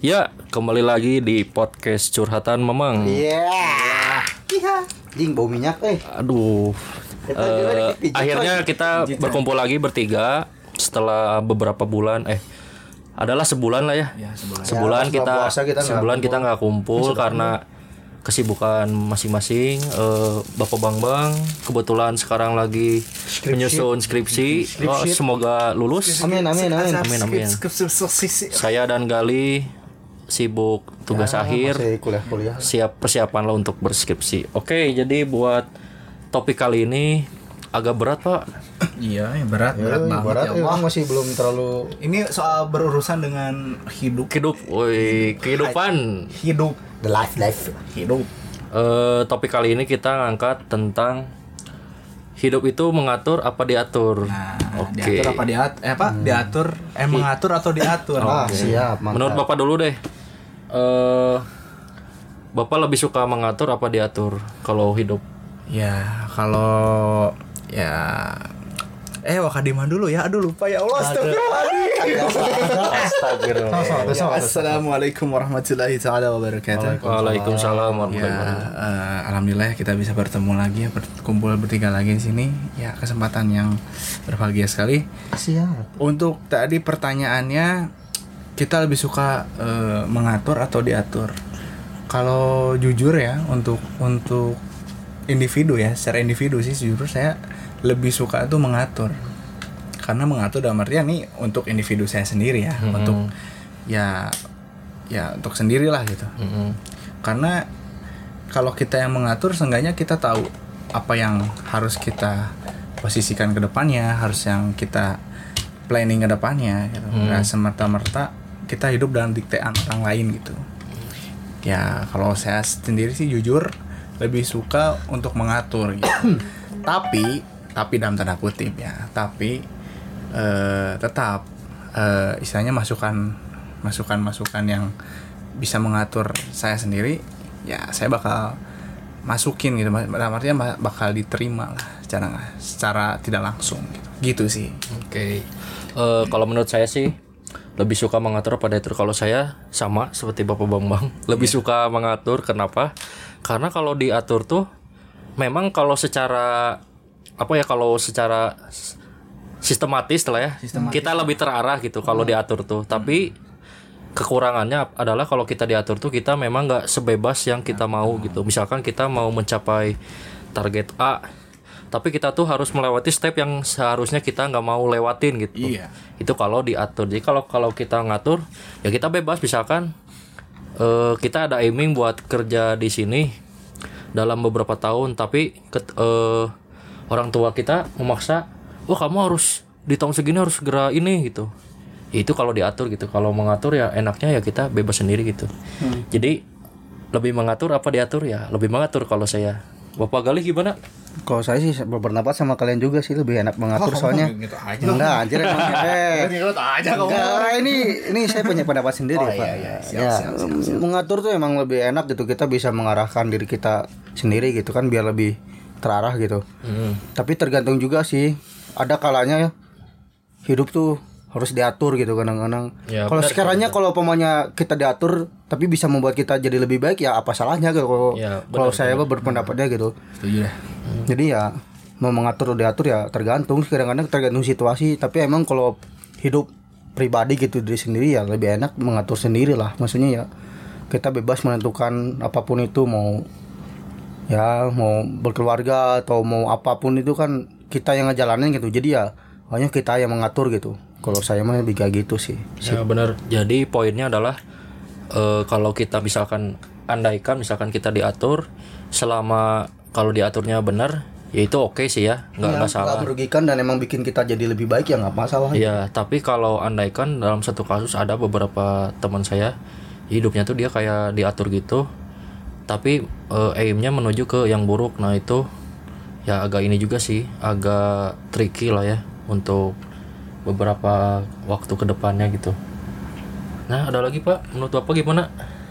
Ya, kembali lagi di podcast curhatan Memang. Iya. Iya. Jing bau minyak eh. Aduh. Eh, dipijit akhirnya kita berkumpul lagi bertiga setelah beberapa bulan eh adalah sebulan lah ya. sebulan. Sebulan Ya, kita, puasa kita sebulan kita nggak kumpul karena kesibukan masing-masing. Eh, Bapak Bang Bang kebetulan sekarang lagi menyusun skripsi. Oh, semoga lulus. Amin amin amin. Amin, amin. Saya dan Gali sibuk tugas akhir. Masih kuliah-kuliah. siap persiapan lo untuk berskripsi. Oke, jadi buat topik kali ini agak berat pak. Iya, ya berat, berat Eh, banget Barat ya Allah. masih belum terlalu Ini soal berurusan dengan hidup, Hidup, woi kehidupan. hidup, the life life. hidup. Eh, topik kali ini kita ngangkat tentang hidup itu mengatur apa diatur. Nah, Oke. diatur apa diatur? Eh apa? Diatur? Eh mengatur atau diatur? Ah, siap, mantap. Menurut bapak dulu deh. Eh, bapak lebih suka mengatur apa diatur kalau hidup? Ya, kalau ya Eh, Wakadima dulu ya. Aduh lupa ya Allah. Astagfirullah. Assalamualaikum warahmatullahi taala wabarakatuh. Waalaikumsalam Ya, warahmatullahi wabarakatuh. eh, alhamdulillah kita bisa bertemu lagi, berkumpul bertiga lagi di sini. Ya, kesempatan yang berbahagia sekali. Siap. Untuk tadi pertanyaannya, kita lebih suka eh, mengatur atau diatur? Kalau jujur ya, untuk untuk individu ya, secara individu sih jujur saya lebih suka tuh mengatur. Karena mengatur dalam artian nih untuk individu saya sendiri ya, untuk ya ya untuk sendirilah gitu. Mm-mm. Karena kalau kita yang mengatur, seenggaknya kita tahu apa yang harus kita posisikan ke depannya, harus yang kita planning ke depannya gitu. Nggak semerta-merta kita hidup dalam diktean orang lain gitu. Ya, kalau saya sendiri sih jujur lebih suka untuk mengatur gitu. tapi tapi dalam tanda kutip ya, tapi eh, tetap eh, istilahnya masukan masukan-masukan yang bisa mengatur saya sendiri ya saya bakal masukin gitu dalam artian ba- bakal diterima lah secara secara tidak langsung gitu, gitu sih Oke. Eh, kalau menurut saya sih lebih suka mengatur apa diatur. Kalau saya sama seperti Bapak Bambang, lebih suka mengatur. Kenapa? Karena kalau diatur tuh memang kalau secara apa ya kalau secara sistematis lah ya kita lebih terarah gitu kalau diatur tuh. Tapi kekurangannya adalah kalau kita diatur tuh kita memang nggak sebebas yang kita mau gitu. Misalkan kita mau mencapai target A, tapi kita tuh harus melewati step yang seharusnya kita nggak mau lewatin gitu. Iya. Itu kalau diatur. Jadi kalau kalau kita ngatur, ya kita bebas. Misalkan eh, kita ada aiming buat kerja di sini dalam beberapa tahun, tapi ket- eh, orang tua kita memaksa, wah kamu harus di tahun segini harus segera ini gitu. Itu kalau diatur gitu. Kalau mengatur ya enaknya ya kita bebas sendiri gitu. Jadi lebih mengatur apa diatur ya? Lebih mengatur kalau saya. Bapak Galih gimana? Kalau saya sih berpendapat sama kalian juga sih lebih enak mengatur soalnya. gitu aja Enggak, anjir emang. Eh, aja Enggak, ini ini saya punya pendapat sendiri, Oh, Pak. iya, iya. Siap, ya, siap, siap, siap. mengatur tuh emang lebih enak gitu. Kita bisa mengarahkan diri kita sendiri gitu kan biar lebih terarah gitu. Tapi tergantung juga sih. Ada kalanya ya hidup tuh harus diatur gitu kadang-kadang. Ya, kalau sekiranya kalau pemanya kita diatur tapi bisa membuat kita jadi lebih baik ya apa salahnya gitu kalau Ya, kalau saya mah berpendapatnya gitu. setuju deh. Jadi ya mau mengatur atau diatur ya tergantung kadang-kadang tergantung situasi. Tapi emang kalau hidup pribadi gitu diri sendiri ya lebih enak mengatur sendiri lah. Maksudnya ya kita bebas menentukan apa pun itu mau ya mau berkeluarga atau mau apa pun itu kan kita yang ngejalanin gitu. Jadi ya hanya kita yang mengatur gitu. Kalau saya mah lebih kayak gitu sih. Ya benar. Jadi poinnya adalah eh, kalau kita misalkan andaikan misalkan kita diatur selama kalau diaturnya benar, ya itu oke sih ya, nggak Ya, salah. nggak merugikan dan emang bikin kita jadi lebih baik ya nggak masalah Iya, tapi kalau andaikan dalam satu kasus ada beberapa teman saya hidupnya tuh dia kayak diatur gitu, tapi eh, aimnya menuju ke yang buruk. Nah itu ya agak ini juga sih, agak tricky lah ya untuk beberapa waktu ke depannya gitu. Nah ada lagi pak, menurut bapak gimana?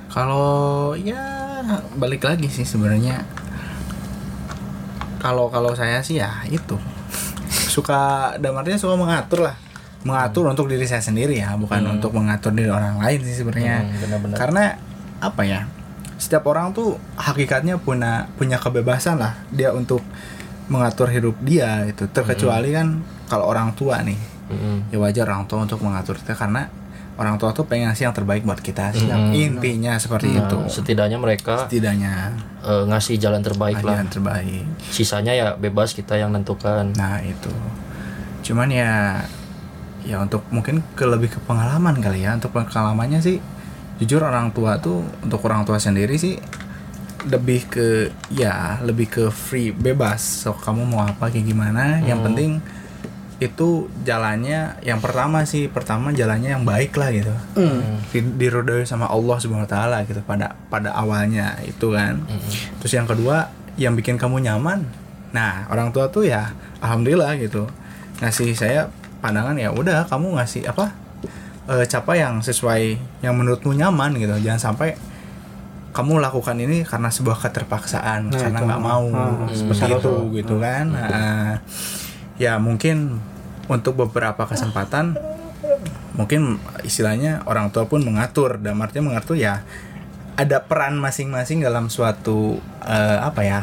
kalau ya balik lagi sih sebenarnya. Kalau kalau saya sih ya itu. Suka dalam artinya suka mengatur lah. Mengatur untuk diri saya sendiri ya. Bukan untuk mengatur diri orang lain sih sebenarnya. Hmm, karena apa ya setiap orang tuh hakikatnya punya punya kebebasan lah dia untuk mengatur hidup dia itu terkecuali kan kalau orang tua nih. Mm-mm. ya wajar orang tua untuk mengatur kita karena orang tua tuh pengen ngasih yang terbaik buat kita. Sih intinya seperti itu. Nah, setidaknya mereka setidaknya. eh, ngasih jalan terbaik lah. yang terbaik. Sisanya ya bebas kita yang nentukan. Nah itu, cuman ya, ya untuk mungkin ke lebih ke pengalaman kali ya. Untuk pengalamannya sih, jujur orang tua tuh untuk orang tua sendiri sih lebih ke ya lebih ke free bebas. So kamu mau apa kayak gimana? Yang penting itu jalannya yang pertama sih pertama jalannya yang baik lah gitu. Di- dirodoi sama Allah subhanahu wa taala gitu pada pada awalnya itu kan. Terus yang kedua yang bikin kamu nyaman nah orang tua tuh ya alhamdulillah gitu. Ngasih saya pandangan ya udah kamu ngasih apa eh, capa yang sesuai yang menurutmu nyaman gitu. Jangan sampai kamu lakukan ini karena sebuah keterpaksaan Nah, karena itu. nggak mau Ah, seperti betul. itu gitu kan. Nah, ya mungkin untuk beberapa kesempatan mungkin istilahnya orang tua pun mengatur. Dan artinya mengatur ya ada peran masing-masing dalam suatu eh, apa ya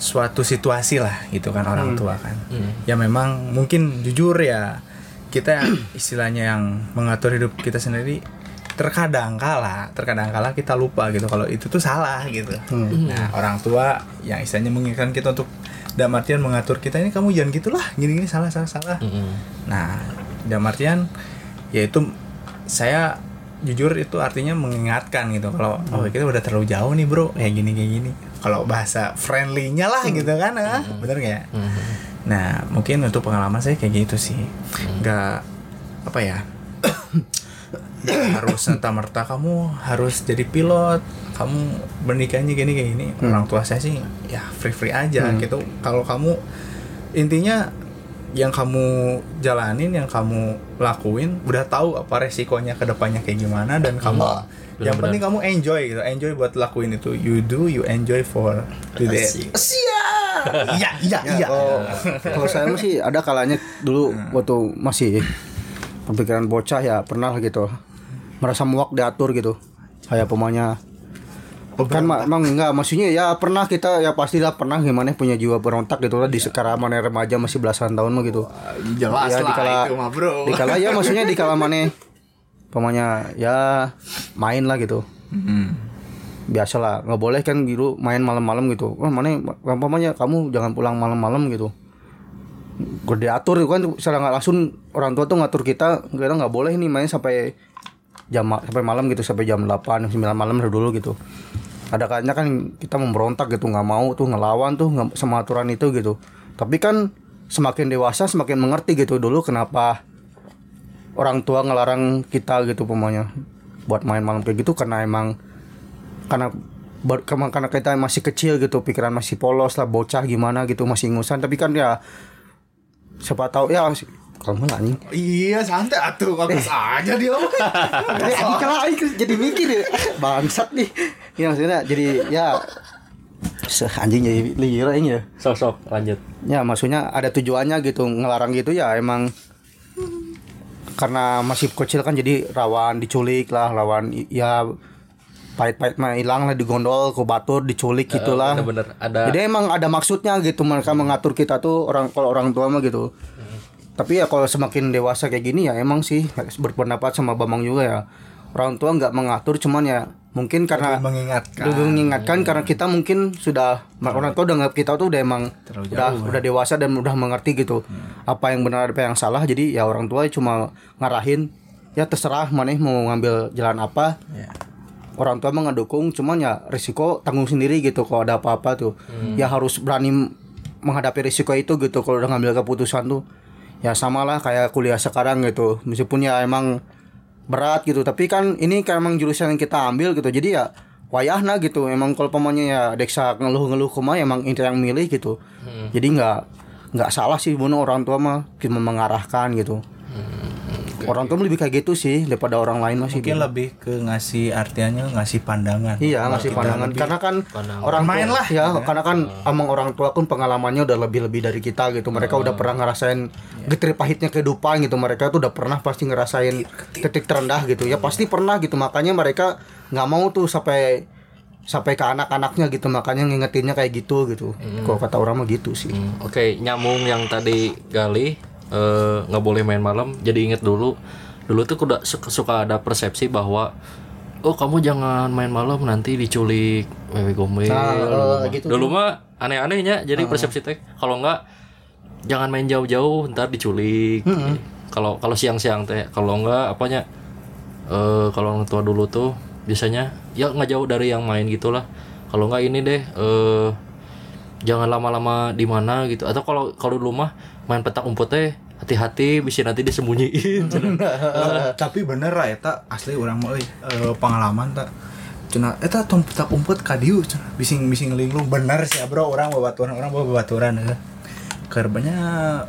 suatu situasi lah gitu kan orang tua kan. Ya memang mungkin jujur ya kita istilahnya yang mengatur hidup kita sendiri terkadang kala terkadang kala kita lupa gitu kalau itu tuh salah gitu. Nah orang tua yang istilahnya mengingatkan kita untuk dalam artian mengatur kita ini kamu jangan gitulah gini gini salah salah salah. Mm-mm. Nah, dalam artian yaitu saya jujur itu artinya mengingatkan gitu. Kalau oh kita udah terlalu jauh nih bro kayak gini kayak gini. Kalau bahasa friendly-nya lah gitu kan ah, bener nggak Mhm. nah mungkin untuk pengalaman saya kayak gitu sih. Nggak apa ya harus serta merta kamu harus jadi pilot. Kamu bernikahnya gini kayak gini. Orang tua saya sih ya free free aja gitu. Kalau kamu intinya yang kamu jalanin yang kamu lakuin udah tahu apa resikonya ke depannya kayak gimana dan kamu yang benar-benar. penting kamu enjoy gitu. Enjoy buat lakuin itu. You do you enjoy for today Asik. iya iya iya. Kalau kalau saya masih ada kalanya dulu waktu masih pemikiran bocah ya pernah gitu merasa muak diatur gitu. Kayak pemainnya. Kan ma- emang enggak maksudnya ya pernah kita ya pastilah pernah gimana punya jiwa berontak gitu lah di sekarang mana remaja masih belasan tahun mah gitu. Jelas ya lah dikala itu mah bro. dikala ya maksudnya dikala mana pemainnya ya main lah gitu. Hmm. biasa lah nggak boleh kan gitu main malam-malam gitu. Wah mana umpamanya kamu jangan pulang malam-malam gitu. Gue diatur itu kan secara nggak langsung orang tua tuh ngatur kita kita nggak boleh nih main sampai jam sampai malam gitu sampai jam 8 9 malam dulu gitu. Ada kayaknya kan kita memberontak gitu nggak mau tuh ngelawan tuh sama aturan itu gitu. Tapi kan semakin dewasa semakin mengerti gitu dulu kenapa orang tua ngelarang kita gitu pemanya buat main malam kayak gitu karena emang karena karena kita masih kecil gitu pikiran masih polos lah bocah gimana gitu masih ingusan. Tapi kan ya siapa tahu ya kamu lah anjing. Iya santai. Atuh bagus aja dia. Ini anjing kalau jadi mikir ya bangsat nih. Ya maksudnya jadi ya. Se anjing jadi liar ya. Sok-sok lanjut. Ya maksudnya ada tujuannya gitu ngelarang gitu ya emang. Karena masih kecil kan jadi rawan diculik lah rawan ya pahit-pahit mah hilang lah digondol ke batur diculik gitulah. bener-bener ada jadi emang ada maksudnya gitu mereka mengatur kita tuh orang kalau orang tua mah gitu tapi ya kalau semakin dewasa kayak gini ya emang sih berpendapat sama Bambang juga ya. Orang tua nggak mengatur cuman ya mungkin karena mengingatkan. Udah mengingatkan karena kita mungkin sudah orang tua udah kita tuh udah emang Terlalu udah jauh, udah dewasa dan udah mengerti gitu. Apa yang benar apa yang salah. Jadi ya orang tua cuma ngarahin ya terserah mana mau ngambil jalan apa. Ya. orang tua mah ngedukung cuman ya risiko tanggung sendiri gitu kalau ada apa-apa tuh. Ya harus berani menghadapi risiko itu gitu kalau udah ngambil keputusan tuh ya samalah kayak kuliah sekarang gitu. Meskipun ya emang berat gitu. Tapi kan ini kan emang jurusan yang kita ambil gitu. Jadi ya wayahna gitu. Emang kalau pemainnya ya deksa ngeluh-ngeluh kumah emang itu yang milih gitu. Jadi nggak nggak salah sih bunuh orang tua mah. Cuma mengarahkan gitu orang tua lebih kayak gitu sih daripada orang lain masih mungkin lebih ke ngasih artiannya ngasih pandangan. Iya ngasih pandangan. karena kan orang Main tua, lah, ya. karena kan emang orang tua pun pengalamannya udah lebih lebih dari kita gitu. Mereka udah pernah ngerasain getir pahitnya kehidupan gitu. Mereka tuh udah pernah pasti ngerasain titik terendah gitu. Ya pasti pernah gitu. Makanya mereka nggak mau tuh sampai sampai ke anak-anaknya gitu. Makanya ngingetinnya kayak gitu gitu. Kalau kata orang mah gitu sih. Hmm, Oke, nyambung yang tadi Gali eh, nggak boleh main malam. Jadi inget dulu, dulu tuh udah suka, suka ada persepsi bahwa oh kamu jangan main malam nanti diculik wewe gombel. Nah, dulu, eh, mah. gitu Dulu mah aneh-anehnya. Jadi persepsi teh kalau nggak jangan main jauh-jauh ntar diculik. Kalau kalau siang-siang teh, kalau nggak apanya eh kalau orang tua dulu tuh biasanya ya nggak jauh dari yang main gitulah. Kalau nggak ini deh eh jangan lama-lama di mana gitu atau kalau kalau dulu mah main petak umpet teh hati-hati bisa nanti disembunyiin. Eh, tapi bener lah eta asli orang mah euy, eh, pengalaman tak? Cina eta tong petak umpet ka dieu cenah bising bising linglung. Bener sih bro orang babaturan orang bawa babaturan ya. Kerbanya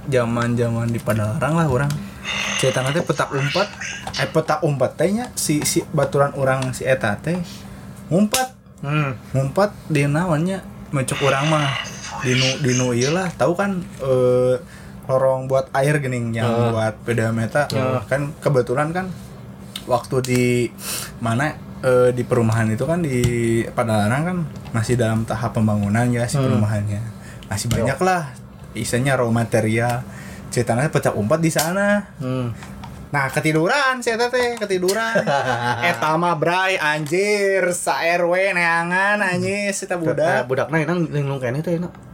zaman zaman di Padalarang lah orang cerita nanti petak umpet eh petak umpet tehnya si si baturan orang si eta teh ngumpet hmm. ngumpet di namanya mencuk orang mah. Dinu dinu ieu lah. Tahu kan eh lorong buat air gening yang buat beda meta. Kan kebetulan kan waktu di mana eh, di perumahan itu kan di Padalarang kan masih dalam tahap pembangunan ya si perumahannya. Masih banyak lah isinya raw material. Ceritanya pecah umpat di sana. Hmm. Nah ketiduran saya teh ketiduran. Eta mah bray anjir sa RW neangan anjir kita Budak. Budak. budakna enak linglung kayaknya teh enak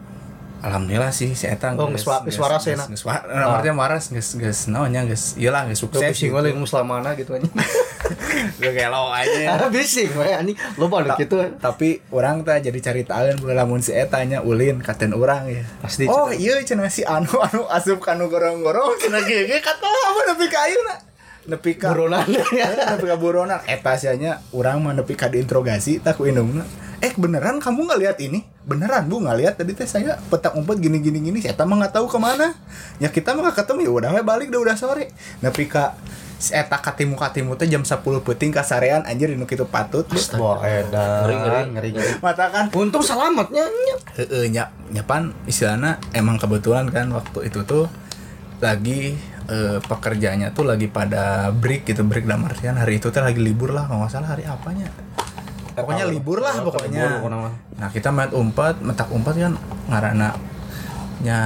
Alhamdulillah sih si Eta Oh, geus wa- geus waras ya? Geus waras, waras geus geus naonnya geus iyalah geus Tuh sukses. bising we linglung selamana gitu aja Gak gelo aja. bising we ani lo balik gitu Tapi orang teh jadi cari tahu lamun si Eta nya ulin katen orang ya. Pasti, Oh iya cenah si anu anu asup kanu gorong-gorong cenah gege kata apa nepi ka ayeuna. Nepi ka buronan nepi ka buronan eta sianya urang mah nepi ka diinterogasi tak ku indungna eh beneran kamu nggak lihat ini beneran bu nggak lihat tadi teh saya petak umpet gini gini gini saya mah nggak tahu ke mana ya kita mah nggak ketemu ya udah we balik udah udah sore nepi ka si eta katimu katimu teh jam 10 peting kasarean anjir dinu kitu patut Wah, edan. Ngeri, ngeri. ngeri, ngeri. mata kan Untung selamatnya. Heeh, nya nyapan istilahnya emang kebetulan kan waktu itu tuh lagi eh, pekerjaannya tuh lagi pada break gitu break dalam artian hari itu tuh lagi libur lah kalau nggak salah hari apanya pokoknya libur lah pokoknya libur pokoknya mah. nah kita main umpat metak umpat kan ngarana nya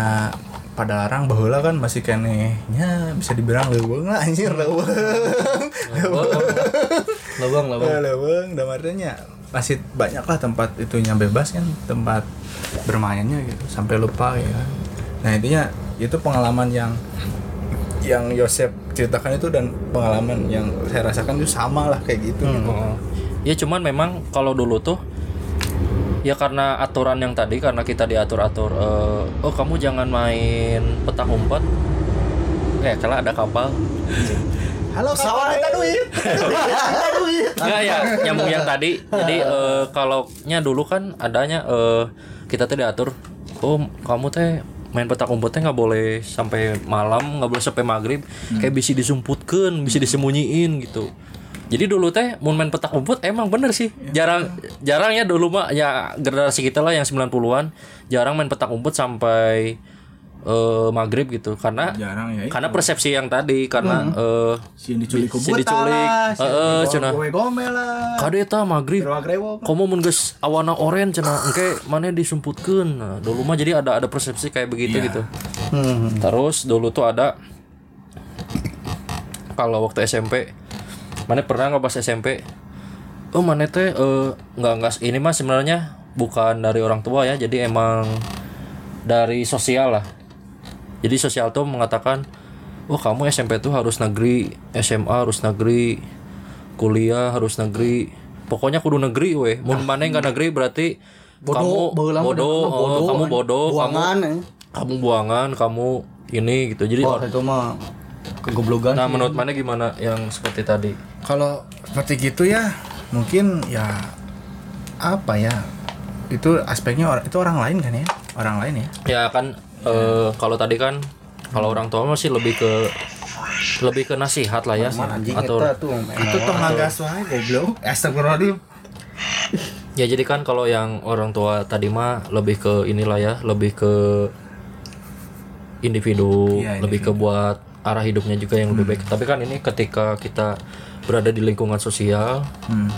pada larang bahula kan masih kene nya bisa dibilang leuweung lah anjir leuweung Lawang, lawang. Eh, leuweung dalam artinya masih banyak lah tempat itunya bebas kan tempat bermainnya gitu sampai lupa ya nah intinya itu pengalaman yang yang Yosep ceritakan itu dan pengalaman yang saya rasakan itu sama lah kayak gitu gitu. Ya cuman memang kalau dulu tuh ya karena aturan yang tadi karena kita diatur-atur eh, oh kamu jangan main petak umpet. Eh kalau ada kapal. Halo kawan minta duit. Minta duit. Enggak ya, nyambung yang tadi. Jadi eh, kalau nya dulu kan adanya eh, kita tuh diatur, oh kamu teh main petak umpet teh nggak boleh sampai malam, nggak boleh sampai maghrib, kayak bisa disumputkan, bisa disembunyiin gitu. Jadi dulu teh mau main petak umpet emang bener sih. Jarang jarang ya dulu mah ya generasi kita lah yang 90-an jarang main petak umpet sampai eh, maghrib gitu karena jarang ya karena persepsi yang tadi karena eh, si diculik Si diculik. Heeh, cenah. gue gomel lah kade eta maghrib komo mun geus awana oren cenah engke mana disumputkeun nah, dulu mah jadi ada ada persepsi kayak begitu Iya. gitu Hmm. terus dulu tuh ada kalau waktu SMP mana pernah ngebahas SMP oh mana teh eh, nggak nggak ini mah sebenarnya bukan dari orang tua ya jadi emang dari sosial lah jadi sosial tuh mengatakan oh kamu SMP tuh harus negeri SMA harus negeri kuliah harus negeri pokoknya kudu negeri weh mau mana nggak negeri berarti kamu baheula mah bodoh, oh, bodoh, kamu kan. bodoh Buangan, kamu eh. kamu buangan kamu ini gitu jadi Wah, itu mah kegoblogan. nah menurut mana gimana yang seperti tadi kalau seperti gitu ya mungkin ya apa ya itu aspeknya orang itu orang lain kan ya orang lain ya ya kan eh, kalau tadi kan kalau orang tua masih lebih ke lebih ke nasihat lah ya anjing tuh Itu wae goblok. Astagfirullahaladzim. ya jadi kan kalau yang orang tua tadi mah lebih ke inilah ya lebih ke individu, Iya, lebih ke buat arah hidupnya juga yang lebih baik. Tapi kan ini ketika kita berada di lingkungan sosial Hmm.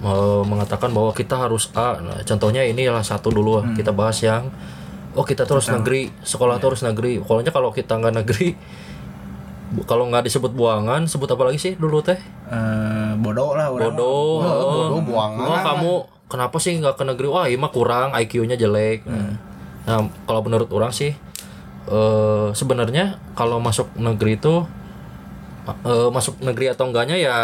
eh, mengatakan bahwa kita harus A. Nah, contohnya ini adalah satu dulu Hmm. kita bahas yang oh kita tuh harus negeri sekolah tuh harus negeri. Pokoknya kalau kita nggak negeri kalau nggak disebut buangan sebut apa lagi sih dulu teh? Eh, bodoh lah orang. bodoh. Bodoh, oh, buangan. oh, kamu kenapa sih nggak ke negeri? Wah ini mah kurang IQ-nya jelek. Nah kalau menurut orang sih eh sebenarnya kalau masuk negeri itu eh, masuk negeri atau enggaknya ya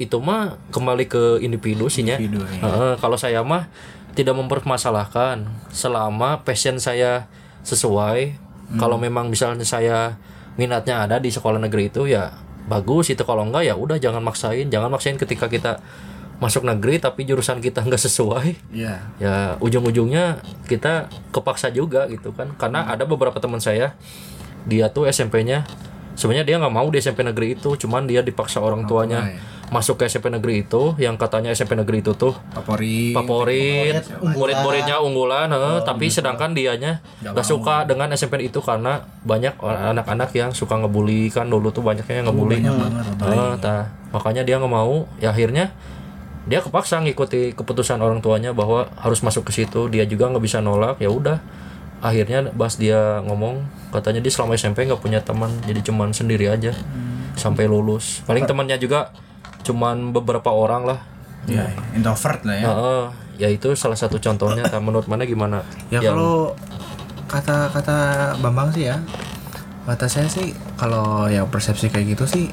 itu mah kembali ke individu sih ya. Heeh, kalau saya mah tidak mempermasalahkan selama passion saya sesuai. Kalau memang misalnya saya minatnya ada di sekolah negeri itu ya bagus. Itu kalau enggak ya udah jangan maksain. Jangan maksain ketika kita masuk negeri tapi jurusan kita enggak sesuai. Iya. ya ujung-ujungnya kita kepaksa juga gitu kan. Karena ada beberapa teman saya dia tuh SMP-nya sebenarnya dia nggak mau di SMP negeri itu cuman dia dipaksa orang tuanya tua, ya. masuk ke SMP negeri itu. Yang katanya SMP negeri itu tuh Favorit. favorit murid-muridnya unggulan heeh, tapi sedangkan dianya nggak suka dengan SMP itu karena banyak anak-anak yang suka ngebully kan. Dulu tuh banyaknya yang ngebully. Heeh, tah. makanya dia nggak mau. Ya akhirnya dia kepaksa ngikuti keputusan orang tuanya bahwa harus masuk ke situ dia juga nggak bisa nolak ya udah. Akhirnya pas dia ngomong katanya dia selama SMP nggak punya teman jadi cuman sendiri aja sampai lulus. Paling temannya juga cuman beberapa orang lah. Ya, introvert lah ya. Heeh, ya itu salah satu contohnya. Tah, menurut mana gimana? Ya Yang- kalau kata-kata Bambang sih ya, kata saya sih kalau ya persepsi kayak gitu sih,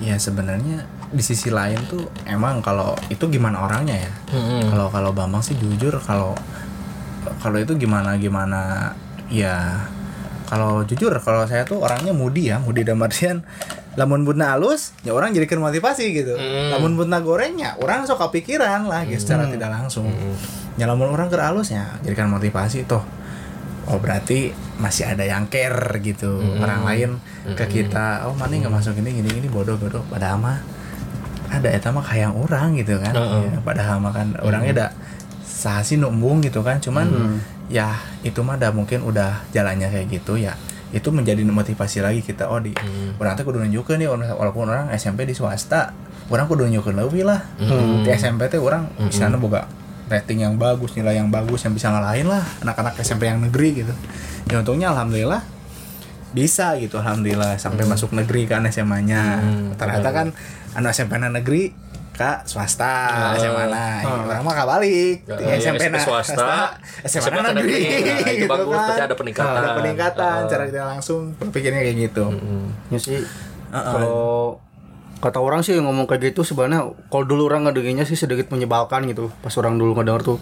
ya sebenarnya di sisi lain tuh emang kalau itu gimana orangnya ya. Kalau kalau Bambang sih jujur kalau kalau itu gimana gimana ya kalau jujur kalau saya tuh orangnya mudi ya mudi dalam artian lamun butna halus ya orang jadikan motivasi gitu. Mm. lamun butna gorengnya orang sok kepikiran lah gitu secara tidak langsung. Ya lamun orang ke halus ya jadikan motivasi toh. Oh berarti masih ada yang care gitu. Orang lain ke kita oh mana nggak masuk ini gini gini bodoh bodoh. Padahal mah ada eta mah kayak orang gitu kan. Heeh. Ya, padahal mah kan orangnya ada sahasi numbung gitu kan. Cuman ya itu mah udah mungkin udah jalannya kayak gitu ya itu menjadi motivasi lagi kita oh di orang tuh kudu nunjukeun nih walaupun orang SMP di swasta orang kudu nunjukeun lebih lah. Di SMP teh orang misalnya boga rating yang bagus nilai yang bagus yang bisa ngalahin lah anak-anak SMP yang negeri gitu. Ya untungnya alhamdulillah bisa gitu alhamdulillah sampai masuk negeri kan SMA-nya ternyata kan anak SMP na negeri kak swasta SMA na orang mah kabalik Ya, di ya, SMP na swasta, SMA SMA na negeri Nah, itu gitu bagus, kan. berarti ada peningkatan. ada peningkatan Ah. cara tidak langsung berpikirnya kayak gitu Mm. Ya sih. Kalau kata orang sih ngomong kayak gitu sebenarnya kalau dulu orang ngedengarnya sih sedikit menyebalkan gitu. Pas orang dulu ngedenger tuh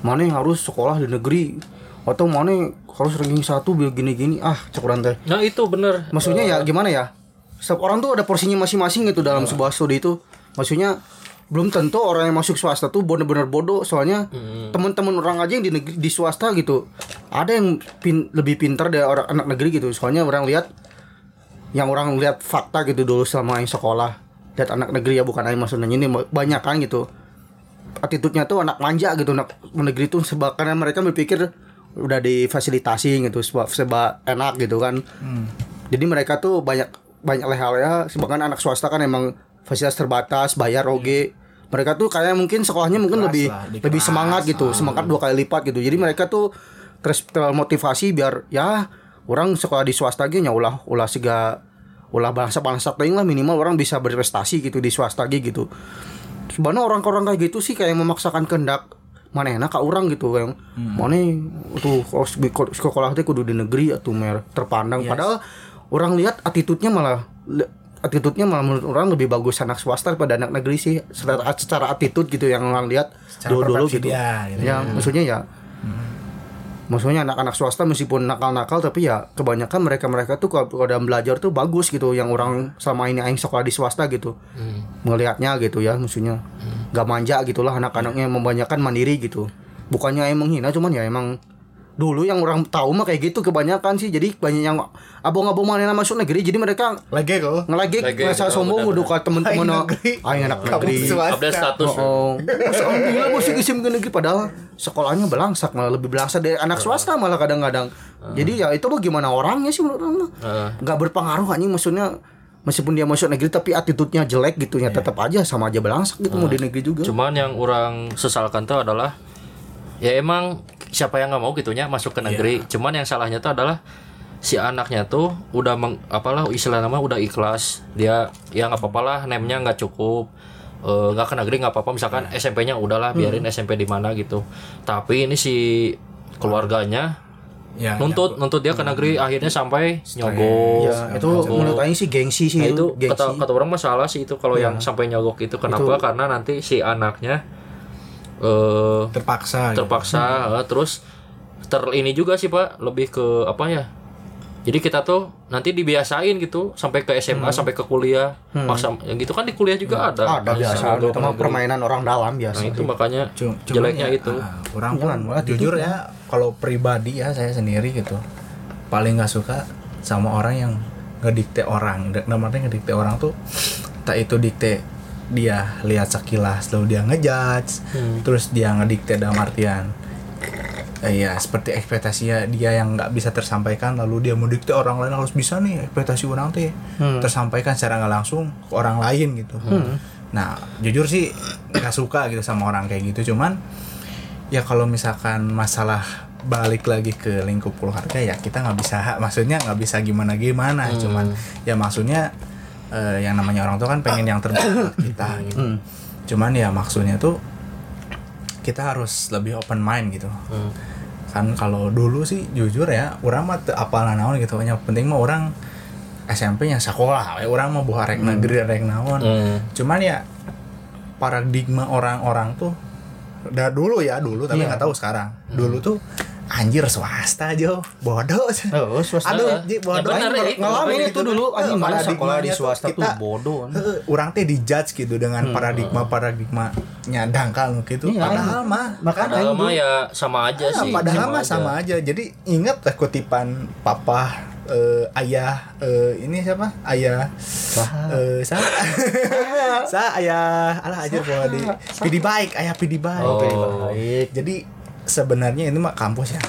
mana yang harus sekolah di negeri atau mana yang harus ranking satu biar gini-gini ah cek orang teh. nah itu bener Maksudnya ya gimana ya? Setiap orang tuh ada porsinya masing-masing gitu dalam sebuah studi itu. Maksudnya belum tentu orang yang masuk swasta tuh bener-bener bodoh. Soalnya teman-teman orang aja yang di negeri di swasta gitu ada yang pin- lebih pintar dari orang anak negeri gitu. Soalnya orang lihat yang orang lihat fakta gitu dulu selama yang sekolah lihat anak negeri ya bukan aja maksudnya ini banyak kan gitu. Attitude-nya tuh anak manja gitu anak negeri tuh sebab karena mereka berpikir udah difasilitasi gitu sebab sebab enak gitu kan. Jadi mereka tuh banyak banyak hal ya sebabkan anak swasta kan emang fasilitas terbatas bayar oge mereka tuh kayak mungkin sekolahnya mungkin lebih lah, lebih semangat gitu semangat dua kali lipat gitu. Jadi mereka tuh terus termotivasi biar ya orang sekolah di swasta gitu ulah ulah siga ulah bangsa bangsa ting lah minimal orang bisa berprestasi gitu di swasta gitu. Sebenarnya orang-orang kayak gitu sih kayak memaksakan kehendak mana enak kak orang? gitu yang mana tuh sekolah teh kudu di negeri atau mer terpandang. Padahal orang lihat attitude-nya malah attitude-nya malah menurut orang lebih bagus anak swasta daripada anak negeri sih. Secara, secara attitude gitu yang orang lihat dulu dulu gitu. dia, gitu. ya maksudnya ya maksudnya anak-anak swasta meskipun nakal-nakal tapi ya kebanyakan mereka-mereka tuh kalau kalau dalam belajar tuh bagus gitu yang orang sama ini aing sekolah di swasta gitu. Melihatnya gitu ya maksudnya. Nggak manja gitulah anak-anaknya membanyakan mandiri gitu. Bukannya emang menghina cuman ya emang dulu yang orang tahu mah kayak gitu kebanyakan sih. Jadi banyak yang abang-abang mana masuk negeri jadi mereka lagi kok. ngelagi betul, sombong udah ke temen-temen Aing oh, aing anak negeri. update status. Oh, Masa alhamdulillah bos isim ke negeri padahal sekolahnya belangsak malah lebih belangsak dari anak swasta malah kadang-kadang. Jadi ya itu bagaimana orangnya sih menurut orang. Nggak berpengaruh anjing maksudnya meskipun dia masuk negeri tapi attitude-nya jelek gitu ya tetap aja sama aja belangsak gitu mau di negeri juga. cuman yang orang sesalkan tuh adalah ya emang siapa yang nggak mau gitunya masuk ke negeri. Cuman yang salahnya tuh adalah si anaknya tuh udah meng, apalah istilahnya mah udah ikhlas. Dia ya nggak apa-apa lah nemnya nggak cukup. Eh, nggak ke negeri nggak apa-apa misalkan SMP-nya udahlah biarin SMP di mana gitu. Tapi ini si keluarganya ya nuntut nuntut dia ke negeri akhirnya sampai nyogok. Ya, itu menurut aing sih gengsi sih Nah, itu, itu gengsi. kata kata orang masalah sih itu kalau yang sampai nyogok itu. Kenapa? Karena nanti si anaknya eh terpaksa gitu. terpaksa eh, terus ter ini juga sih pak lebih ke apa ya jadi kita tuh nanti dibiasain gitu sampai ke SMA sampai ke kuliah. Maksa yang gitu kan di kuliah juga ada. Ada biasa itu mah permainan orang dalam nah biasa. itu makanya Cum- cuman jeleknya ya, itu. orang pun Jangan, malah jujur ya kalau pribadi ya saya sendiri gitu paling nggak suka sama orang yang ngedikte orang. Artian ngedikte orang tuh tak itu dikte dia lihat sekilas lalu dia ngejudge terus dia ngedikte dalam artian eh, ya seperti ekspektasinya dia yang nggak bisa tersampaikan lalu dia mau dikte orang lain harus bisa nih ekspektasi orang teh tersampaikan secara nggak langsung ke orang lain gitu. Nah jujur sih nggak suka gitu sama orang kayak gitu cuman ya kalau misalkan masalah balik lagi ke lingkup keluarga ya kita nggak bisa maksudnya nggak bisa gimana gimana cuman ya maksudnya eh, yang namanya orang tua kan pengen yang terbaik buat kita gitu. cuman ya maksudnya tuh kita harus lebih open mind gitu. Kan kalau dulu sih jujur ya orang mah teu apal naon gitu. Yang penting mah orang SMP nya sekolah we. orang mau buah rek negeri rek naon. Hmm. cuman ya paradigma orang-orang tuh udah dulu ya dulu tapi nggak tahu sekarang. Dulu tuh anjir swasta aja bodoh Oh, swasta. aduh Ji, Ya bodoh eh. ngalamin itu kan. dulu anjing Eh, mana sekolah di tuh swasta tuh kita- bodoh. Heeh, orang teh dijudge gitu dengan paradigma paradigmanya dangkal gitu Iya, padahal mah Makanya mah ya sama aja Ah, sih padahal mah sama aja. Jadi ingat lah kutipan papa eh, ayah eh, ini siapa? Ayah eh sa sa ayah alah aja bawa di pidi baik ayah pidi baik. Oh. baik. Jadi sebenarnya ini mah kampus ya.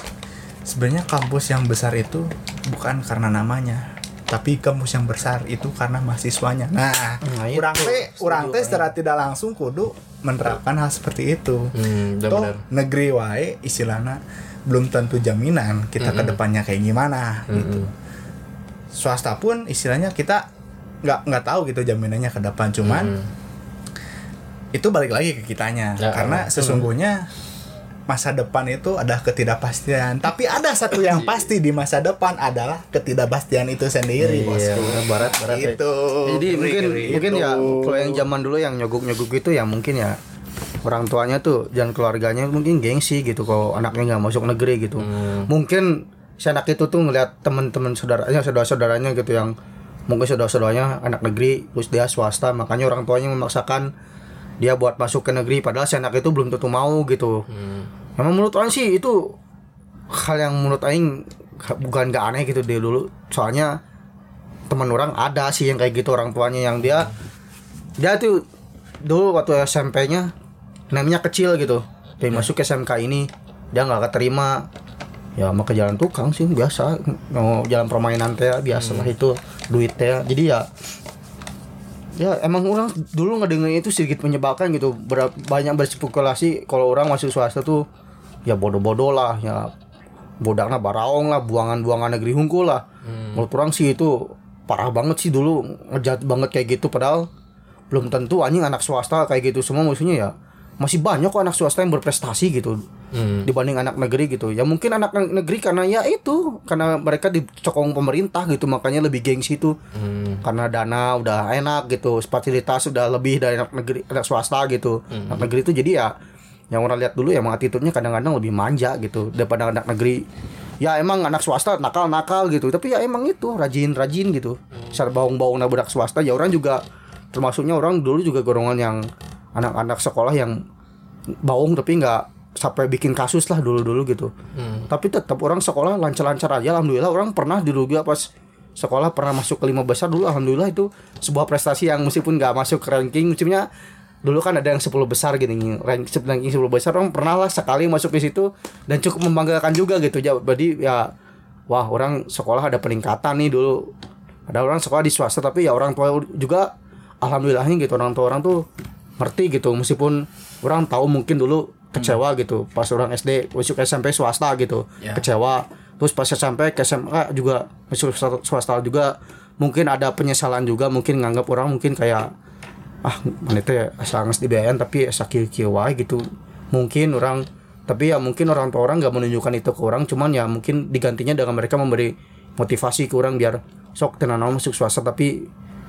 Sebenarnya kampus yang besar itu bukan karena namanya, tapi kampus yang besar itu karena mahasiswanya. Nah, Nah, itu. orang teh orang teh secara tidak langsung kudu menerapkan hal seperti itu. Hmm, Toh negeri wae istilahnya belum tentu jaminan kita ke depannya kayak gimana gitu. Swasta pun istilahnya kita nggak nggak tahu gitu jaminannya ke depan cuman itu balik lagi ke kitanya Ya, karena sesungguhnya masa depan itu ada ketidakpastian. Tapi ada satu yang pasti di masa depan adalah ketidakpastian itu sendiri bosku. barat barat ya. itu Jadi mungkin mungkin ya kalau yang zaman dulu yang nyogok-nyogok itu ya mungkin ya orang tuanya tuh dan keluarganya mungkin gengsi gitu kalau anaknya nggak masuk negeri gitu. Mungkin si anak itu tuh ngeliat teman-teman saudaranya saudara-saudaranya gitu yang mungkin saudara-saudaranya anak negeri terus dia swasta makanya orang tuanya memaksakan dia buat masuk ke negeri padahal si anak itu belum tentu mau gitu. Memang menurut orang sih itu hal yang menurut aing bukan gak aneh gitu dia dulu. Soalnya teman orang ada sih yang kayak gitu orang tuanya yang dia dia tuh dulu waktu SMP-nya namanya kecil gitu. Dia masuk ke SMK ini dia nggak keterima. Ya mau ke jalan tukang sih biasa. Mau jalan permainan teh biasa lah itu duit teh jadi ya ya emang orang dulu ngedengerin itu sedikit menyebalkan gitu. Ber- banyak berspekulasi kalau orang masuk swasta tuh ya bodoh-bodoh lah ya. Bodaknya baraong lah buangan-buangan negeri hungkul lah. Menurut orang sih itu parah banget sih dulu ngejat banget kayak gitu. Padahal belum tentu anjing anak swasta kayak gitu. Semua maksudnya ya masih banyak kok anak swasta yang berprestasi gitu Hmm. dibanding anak negeri gitu. Ya mungkin anak negeri karena ya itu karena mereka dicokong pemerintah gitu makanya lebih gengsi itu. Hmm. karena dana udah enak gitu fasilitas udah lebih dari anak negeri anak swasta gitu. Anak negeri itu jadi ya yang orang lihat dulu ya emang attitude-nya kadang-kadang lebih manja gitu daripada anak negeri. Ya emang anak swasta nakal-nakal gitu tapi ya emang itu rajin-rajin gitu. Secara bawang-bawang budak swasta ya orang juga termasuknya orang dulu juga golongan yang anak-anak sekolah yang bawang tapi nggak sampai bikin kasus lah dulu-dulu gitu. Tapi tetap orang sekolah lancar-lancar aja. Alhamdulillah orang pernah dulu juga pas sekolah pernah masuk ke lima besar dulu. Alhamdulillah itu sebuah prestasi yang meskipun nggak masuk ke ranking maksudnya dulu kan ada yang 10 besar gini rank ranking 10 besar orang pernah lah sekali masuk di situ dan cukup membanggakan juga gitu. Jadi ya wah orang sekolah ada peningkatan nih dulu. Ada orang sekolah di swasta tapi ya orang tua juga alhamdulillahnya gitu. Orang tua orang tuh ngerti gitu meskipun orang tahu mungkin dulu kecewa gitu pas orang SD masuk SMP swasta gitu Ya. kecewa. Terus pas SMP ke SMA juga masuk swasta- juga mungkin ada penyesalan juga mungkin nganggap orang mungkin kayak ah mana teh asa geus dibiayain tapi asa kieu kieu wae gitu. Mungkin orang tapi ya mungkin orang tua orang nggak menunjukkan itu ke orang cuman ya mungkin digantinya dengan mereka memberi motivasi ke orang biar sok tenan naon masuk swasta tapi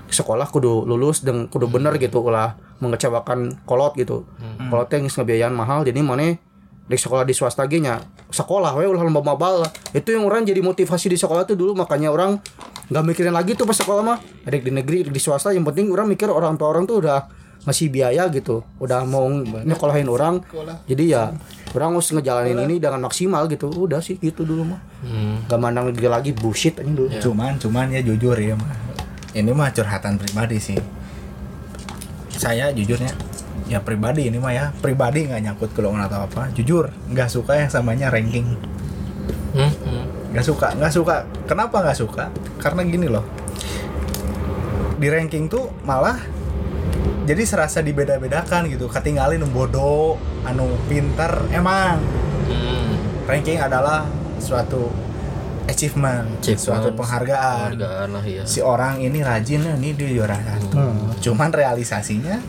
sekolah kudu lulus dan kudu bener gitu ulah mengecewakan kolot gitu. Kolotnya geus ngebiayain mahal jadi mana di sekolah di swasta ge nya sekolah we ulah lomba mabal. Lah. itu yang orang jadi motivasi di sekolah tuh dulu makanya orang nggak mikirin lagi tuh pas sekolah mah. Ada di negeri di swasta yang penting orang mikir orang tua orang tuh udah ngasih biaya gitu udah mau nyekolahin orang jadi ya orang harus ngejalanin ini dengan maksimal gitu. Udah sih gitu dulu mah. Nggak mandang dia lagi bullshit aja dulu. Cuman cuman ya jujur ya mah. Ini mah curhatan pribadi sih. Saya jujurnya ya pribadi ini mah ya pribadi nggak nyangkut ke lowongan atau apa. Jujur nggak suka yang samanya ranking. Hmm, hmm. nggak suka nggak suka. Kenapa nggak suka? Karena gini loh. Di ranking tuh malah jadi serasa dibeda-bedakan gitu. Ketinggalin bodoh anu pinter emang. Hmm. ranking adalah suatu achievement, Achievement. suatu penghargaan Penghargaan lah ya. si orang ini rajin nih dia juara satu cuman realisasinya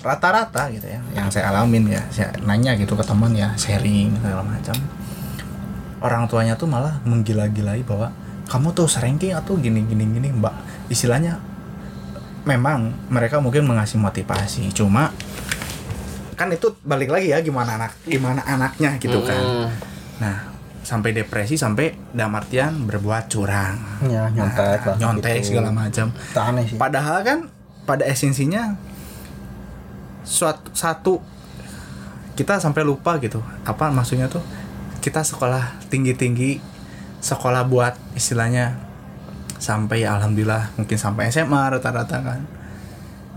rata-rata gitu ya yang saya alamin ya saya nanya gitu ke teman ya sharing segala macam orang tuanya tuh malah menggila-gilai bahwa kamu tuh ranking atau gini gini gini mbak istilahnya memang mereka mungkin mengasih motivasi cuma kan itu balik lagi ya gimana anak gimana anaknya gitu kan Hmm. nah sampai depresi sampai dalam artian berbuat curang ya nyontek lah nyontek gitu. segala macam sih Padahal kan pada esensinya suatu satu kita sampai lupa gitu. Apa maksudnya tuh? Kita sekolah tinggi-tinggi, sekolah buat istilahnya sampai alhamdulillah mungkin sampai SMA rata-rata kan.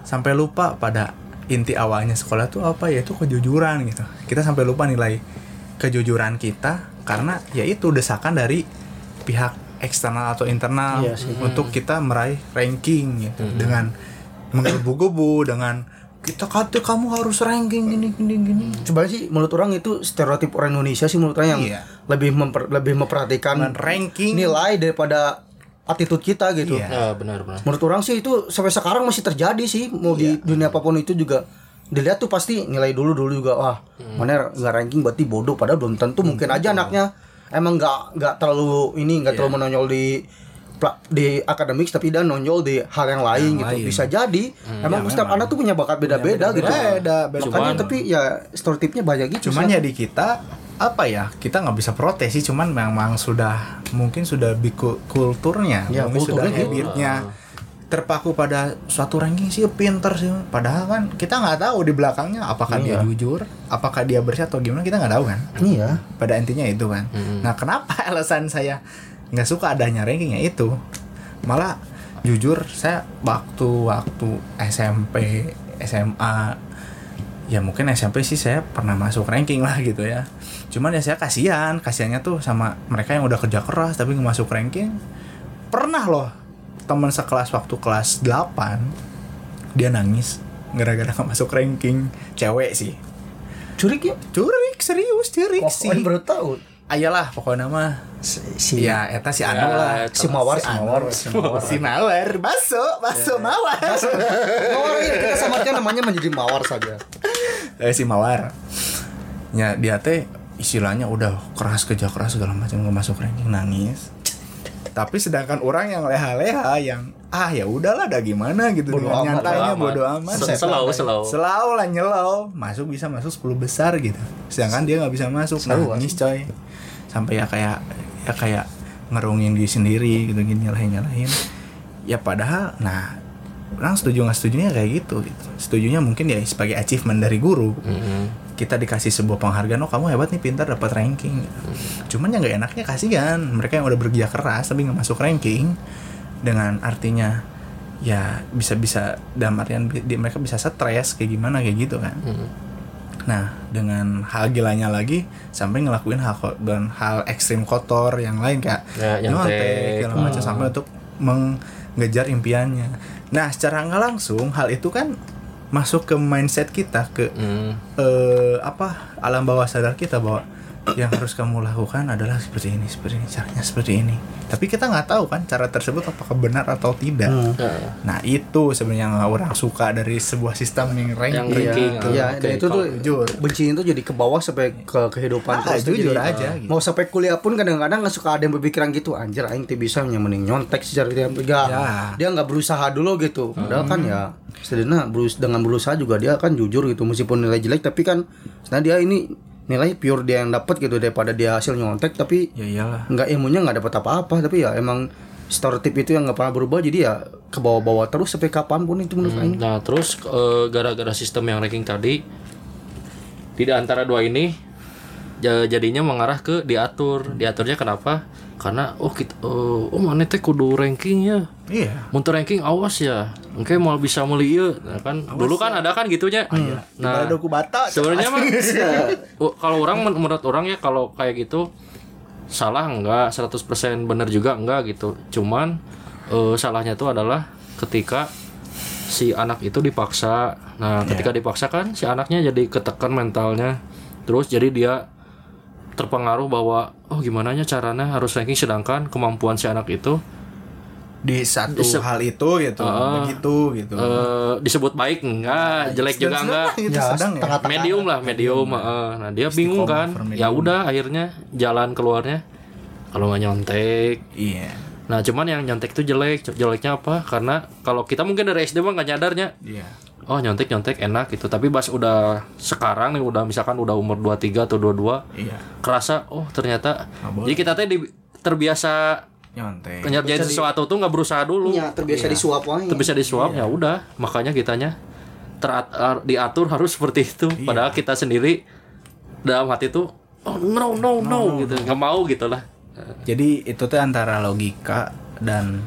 Sampai lupa pada inti awalnya sekolah tuh apa ya itu kejujuran gitu. Kita sampai lupa nilai kejujuran kita karena ya itu desakan dari pihak eksternal atau internal Iya sih. untuk kita meraih ranking gitu dengan menggebu-gebu dengan kita kata kamu harus ranking gini gini gini sebenarnya sih menurut orang itu stereotip orang Indonesia sih menurut orang yang Iya. lebih memper, lebih memperhatikan dengan ranking nilai daripada attitude kita gitu. Iya. Ya, benar benar. Menurut orang sih itu sampai sekarang masih terjadi sih mau di dunia apa pun itu juga dilihat tuh pasti nilai dulu dulu juga wah mana nggak ranking berarti bodoh padahal belum tentu mungkin aja anaknya emang nggak nggak terlalu ini nggak terlalu menonjol di di akademik tapi dia nonjol di hal yang lain gitu. lain. bisa jadi emang setiap anak tuh punya bakat beda-beda gitu. beda, beda. makanya Cuman- tapi ya stereotipnya banyak gitu cuman sih. ya di kita apa ya kita nggak bisa protes sih cuman memang sudah mungkin sudah biku kulturnya Ya, mungkin sudah kulturnya gitu. Terpaku pada suatu ranking sih pinter sih. Padahal kan kita nggak tahu di belakangnya apakah dia Iya. jujur apakah dia bersih atau gimana kita nggak tahu kan. Iya. Pada intinya itu kan. Nah kenapa alasan saya nggak suka adanya rankingnya itu? Malah jujur saya waktu waktu SMP SMA ya mungkin SMP sih saya pernah masuk ranking lah gitu ya. Cuman ya saya kasihan kasihannya tuh sama mereka yang udah kerja keras tapi nggak masuk ranking. Pernah loh teman sekelas waktu kelas 8 dia nangis gara-gara nggak masuk ranking. Cewek sih. Curik ya? Curik serius curik sih. pokoknya baru tahu. Ayalah pokoknya mah si ya eta si Ya, anu lah. si mawar si Si mawar. si mawar. Si mawar. Baso baso mawar. Mawar ya kita samakan namanya menjadi mawar saja. Eh, si mawar. Ya dia teh istilahnya udah keras kerja keras segala macam nggak masuk ranking nangis tapi sedangkan orang yang leha-leha yang ah ya udahlah ada gimana? gitu. Bodo dengan nyantainya bodo amat. Se- Selalu selalu. selalu lah nyelau. Masuk bisa masuk 10 besar gitu. Sedangkan dia nggak bisa masuk. Selalu, nangis coy. Sampai ya kayak ya kayak ngerungin diri sendiri gitu gini nyalahin nyalahin. Ya padahal nah orang setuju nggak setujunya kayak gitu, gitu. Setujunya mungkin ya sebagai achievement dari guru. Mm-mm. Kita dikasih sebuah penghargaan oh kamu hebat nih pintar dapat ranking cuman yang nggak enaknya kasihan mereka yang udah bekerja keras tapi nggak masuk ranking dengan artinya ya bisa bisa dalam artian di- mereka bisa stres kayak gimana kayak gitu kan Mm. nah dengan hal gilanya lagi sampai ngelakuin hal dan hal ekstrim kotor yang lain kayak Ya, nyontek. segala macam sampai untuk mengejar impiannya nah secara nggak langsung hal itu kan masuk ke mindset kita ke Mm. eh apa alam bawah sadar kita bahwa yang harus kamu lakukan adalah seperti ini seperti ini caranya seperti ini tapi kita nggak tahu kan cara tersebut apakah benar atau tidak Hmm. Ya. nah itu sebenarnya yang orang suka dari sebuah sistem yang ranking Yang ranking, gitu. Iya, Oke, dan itu tuh jujur. benci itu jadi ke bawah sampai ke kehidupan Ah, terus tuh jujur jadi, aja, uh, gitu. Mau sampai kuliah pun kadang-kadang nggak suka ada yang berpikiran gitu anjir aing bisa yang mending nyontek secara dia enggak. Ya. Dia nggak berusaha dulu gitu. Padahal kan ya sederhana berus dengan berusaha juga dia kan jujur gitu meskipun nilai jelek tapi kan nah dia ini nilai pure dia yang dapat gitu daripada dia hasil nyontek tapi ya iyalah nggak ilmunya nggak dapat apa-apa tapi ya emang stereotip itu yang nggak pernah berubah jadi ya ke bawah-bawah terus sampai kapan pun itu menurut aing. Nah, terus eh, gara-gara sistem yang ranking tadi di antara dua ini ja- jadinya mengarah ke diatur. Diaturnya kenapa? Karena oh kita oh, oh mana teh kudu rankingnya. iya. Mun teu ranking awas ya. Engke mau bisa meuli ieu. Nah, kan. Dulu kan ada kan gitunya. Nah, nah doku bata sebenarnya mah Oh, kalau orang men- menurut orang ya kalau kayak gitu salah enggak 100% benar juga enggak gitu. Cuman eh, salahnya itu adalah ketika si anak itu dipaksa. Nah ketika dipaksa kan si anaknya jadi ketekan mentalnya. Terus jadi dia terpengaruh bahwa oh gimana nya caranya harus ranking sedangkan kemampuan si anak itu di satu Di hal itu gitu Ah. begitu gitu. Eh, disebut baik enggak jelek juga enggak. gitu, Ya, sedang ya? medium lah medium heeh. nah dia bingung kan? ya medium. udah akhirnya jalan keluarnya. Kalau nggak nyontek. Iya. Nah cuman yang nyontek itu jelek. Jeleknya apa? Karena kalau kita mungkin dari SD mah nggak nyadarnya. Iya oh nyontek nyontek enak gitu. Tapi pas udah sekarang nih udah misalkan udah umur 23 atau 22 iya. kerasa oh ternyata boleh. jadi kita teh di- terbiasa nyontek. ngerjain sesuatu tuh nggak berusaha dulu. Ya, terbiasa disuap wae. terbiasa disuap ya udah. Makanya kitanya terat ar- diatur harus seperti itu. Padahal kita sendiri dalam hati tuh oh no no no, gitu. nggak mau gitu lah. Jadi itu tuh antara logika dan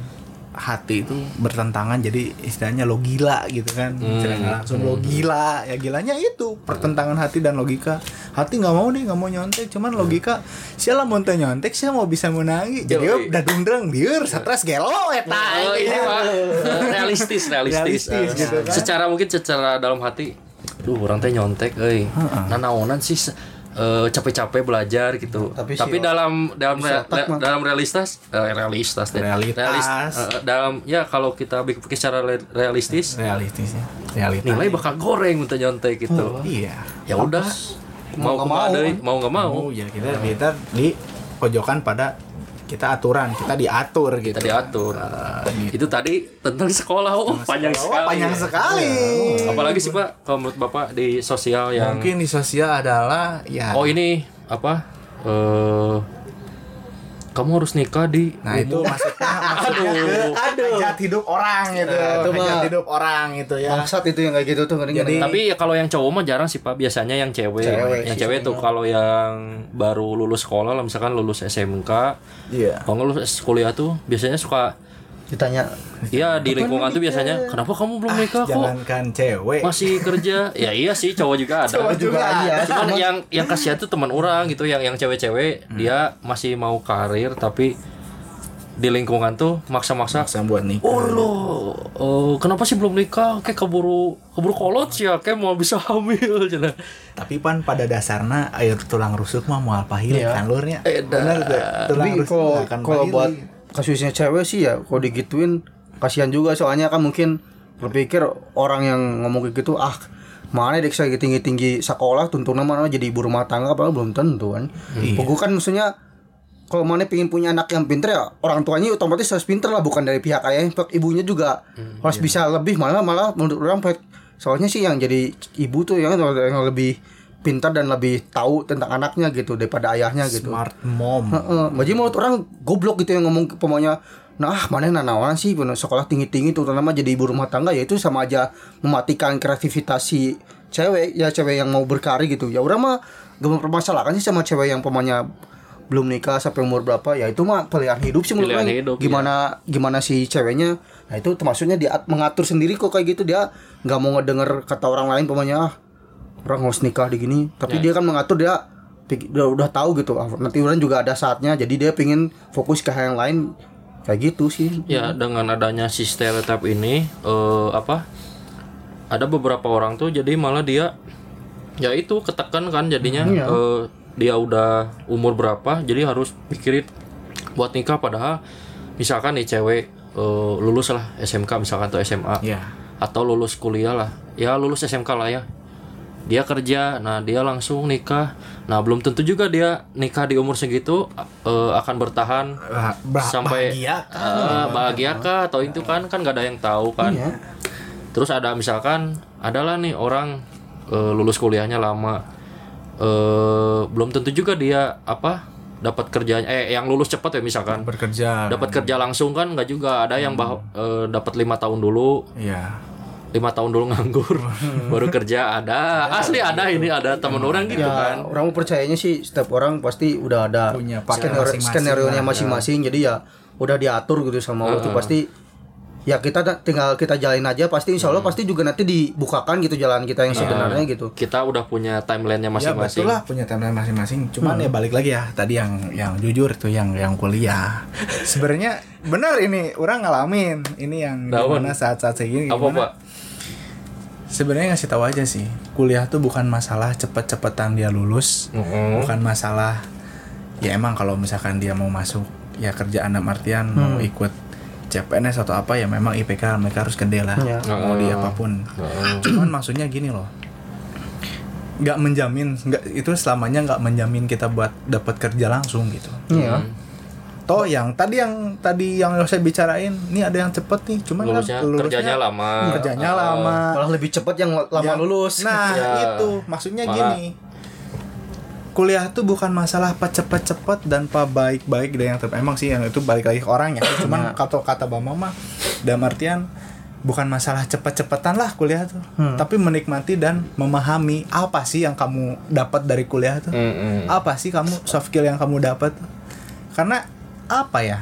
hati itu bertentangan jadi istilahnya lo gila gitu kan. Nggak langsung lo gila ya gilanya itu pertentangan hati dan logika. Hati nggak mau nih nggak mau nyontek cuman logika siapa mau nyontek siapa mau bisa menangi. Jadi Yoi. udah dundreng dieur stres gelo eta Oh, ini mah eh, realistis, realistis. Realistis Eh, gitu kan. Secara mungkin secara dalam hati, duh orang teh nyontek, euy. Nah, naonan sih eh, capek-capek belajar gitu. Tapi Tapi, si dalam dalam si otak mah- dalam realistas, eh, realistas deh. Realitas. Realis- eh, dalam ya kalau kita pikir secara realistis, realistisnya nilai bakal goreng untuk nyontek gitu. iya Ya udah, mau Mau nggak mau. mau nggak mau. mau ya kita kita di pojokan pada kita aturan kita diatur gitu Kita diatur. Itu tadi tentang sekolah, oh panjang Oh, sekali. panjang sekali Apalagi sih Pak, kalau menurut Bapak di sosial yang mungkin di sosial adalah ya Oh ini apa? Eh kamu harus nikah di nah itu maksudnya maksudnya ke Aduh. hajat hidup orang gitu itu hajat hidup orang gitu ya. Bangsat itu yang kayak gitu tuh kadang Jadi- Tapi ya kalau yang cowok mah jarang sih Pak, biasanya yang cewek. Cewek yang cewek tuh kalau yang baru lulus sekolah lah misalkan lulus SMK, iya. Kalau nggak lulus kuliah tuh biasanya suka ditanya Iya di lingkungan tuh biasanya kenapa kamu belum nikah kok? jangankan cewek. Masih kerja? Ya iya sih cowok juga ada. Cowok juga iya. cuman yang yang kasihan tuh teman orang gitu yang yang cewek-cewek dia masih mau karir tapi di lingkungan tuh maksa-maksa maksa buat nikah. Oh lo oh, kenapa sih belum nikah? Kayak keburu keburu kolot sih ya kayak mau bisa hamil cina tapi pan pada dasarnya air tulang rusuk mah mau apa hilir Iya. kan lurnya bener tuh tulang tapi rusuk kalau pahili. buat kasusnya cewek sih ya kalau digituin kasihan juga. Soalnya kan mungkin berpikir orang yang ngomong kayak gitu ah mana dek saya tinggi tinggi sekolah tuntunan mana jadi ibu rumah tangga padahal belum tentu kan. Iya. Pokoknya kan maksudnya kalau mana pengen punya anak yang pinter ya orang tuanya otomatis harus pinter lah bukan dari pihak ayahnya pihak ibunya juga. Harus bisa lebih malah malah menurut orang pihak- soalnya sih yang jadi ibu tuh yang, yang lebih pintar dan lebih tahu tentang anaknya gitu daripada ayahnya gitu. Smart mom. Heeh, jadi menurut orang goblok gitu yang ngomong pokoknya nah mana nanawan sih? Bener, sekolah tinggi tinggi terutama jadi ibu rumah tangga. Ya itu sama aja mematikan kreativitas si cewek ya cewek yang mau berkarir gitu. Ya orang mah gak mempermasalahkan sih sama cewek yang pemanya belum nikah sampai umur berapa. Ya itu mah pilihan hidup sih menurut orang. hidup, gimana gimana si ceweknya? Nah itu termasuknya dia mengatur sendiri kok kayak gitu. Dia nggak mau ngedenger kata orang lain pemanya ah orang harus nikah di gini. Tapi dia kan mengatur dia udah udah tahu gitu. Ah, nanti orang juga ada saatnya. Jadi dia pingin fokus ke hal yang lain. Kayak gitu sih. Ya dengan adanya si stereotip ini eh, apa ada beberapa orang tuh jadi malah dia ya itu ketekan kan jadinya. Iya. eh, dia udah umur berapa jadi harus pikirin buat nikah. Padahal misalkan nih cewek eh, lulus lah SMK misalkan atau SMA ya atau lulus kuliah lah. Ya lulus SMK lah ya dia kerja nah dia langsung nikah. Nah belum tentu juga dia nikah di umur segitu eh, akan bertahan Bah- sampai bahagia eh, bahagia kah atau itu kan kan nggak ada yang tahu kan. Iya. terus ada misalkan adalah nih orang eh, lulus kuliahnya lama. Eh belum tentu juga dia apa dapat kerjanya eh yang lulus cepat ya misalkan. Bekerja dapat kerja langsung kan nggak juga. Ada yang bah eh, dapat lima tahun dulu. Ya lima tahun dulu nganggur baru kerja ada. Asli ada ini ada temen orang gitu ya kan. orang percayanya sih setiap orang pasti udah ada Punya skenario masing-masing skenario nya lah, masing-masing. Jadi ya udah diatur gitu sama Allah tuh pasti ya kita tinggal kita jalin aja. Pasti insya Allah pasti juga nanti dibukakan gitu jalan kita yang sebenarnya gitu. Kita udah punya timelinenya ya masing-masing. betul lah punya timeline masing-masing. Cuman ya balik lagi ya tadi yang yang jujur tuh yang yang kuliah. Sebenarnya benar ini orang ngalamin ini yang Daun. gimana saat-saat segini apa pak sebenarnya ngasih tahu aja sih kuliah tuh bukan masalah cepet-cepetan dia lulus Mm-mm. bukan masalah ya emang kalau misalkan dia mau masuk ya kerjaan dalam artian mau ikut CPNS atau apa ya memang IPK mereka harus gede lah Ya. mau di apa pun. Cuman maksudnya gini loh nggak menjamin nggak itu selamanya nggak menjamin kita buat dapat kerja langsung gitu. Iya toh yang tadi yang tadi yang saya bicarain ini ada yang cepet nih cuman lulusnya kan lulusnya kerjanya lama kerjanya Eh, lama malah lebih cepat yang lama yang- lulus Nah, Ya. itu maksudnya Malah- gini. Kuliah tuh bukan masalah apa cepet-cepet dan apa baik-baik dan yang ter- emang sih yang itu balik lagi ke orangnya. Cuman kata kata Bang mah dalam artian bukan masalah cepet-cepetan lah kuliah tuh, tapi menikmati dan memahami apa sih yang kamu dapat dari kuliah tuh. mm-mm. Apa sih kamu soft skill yang kamu dapat? Karena apa ya?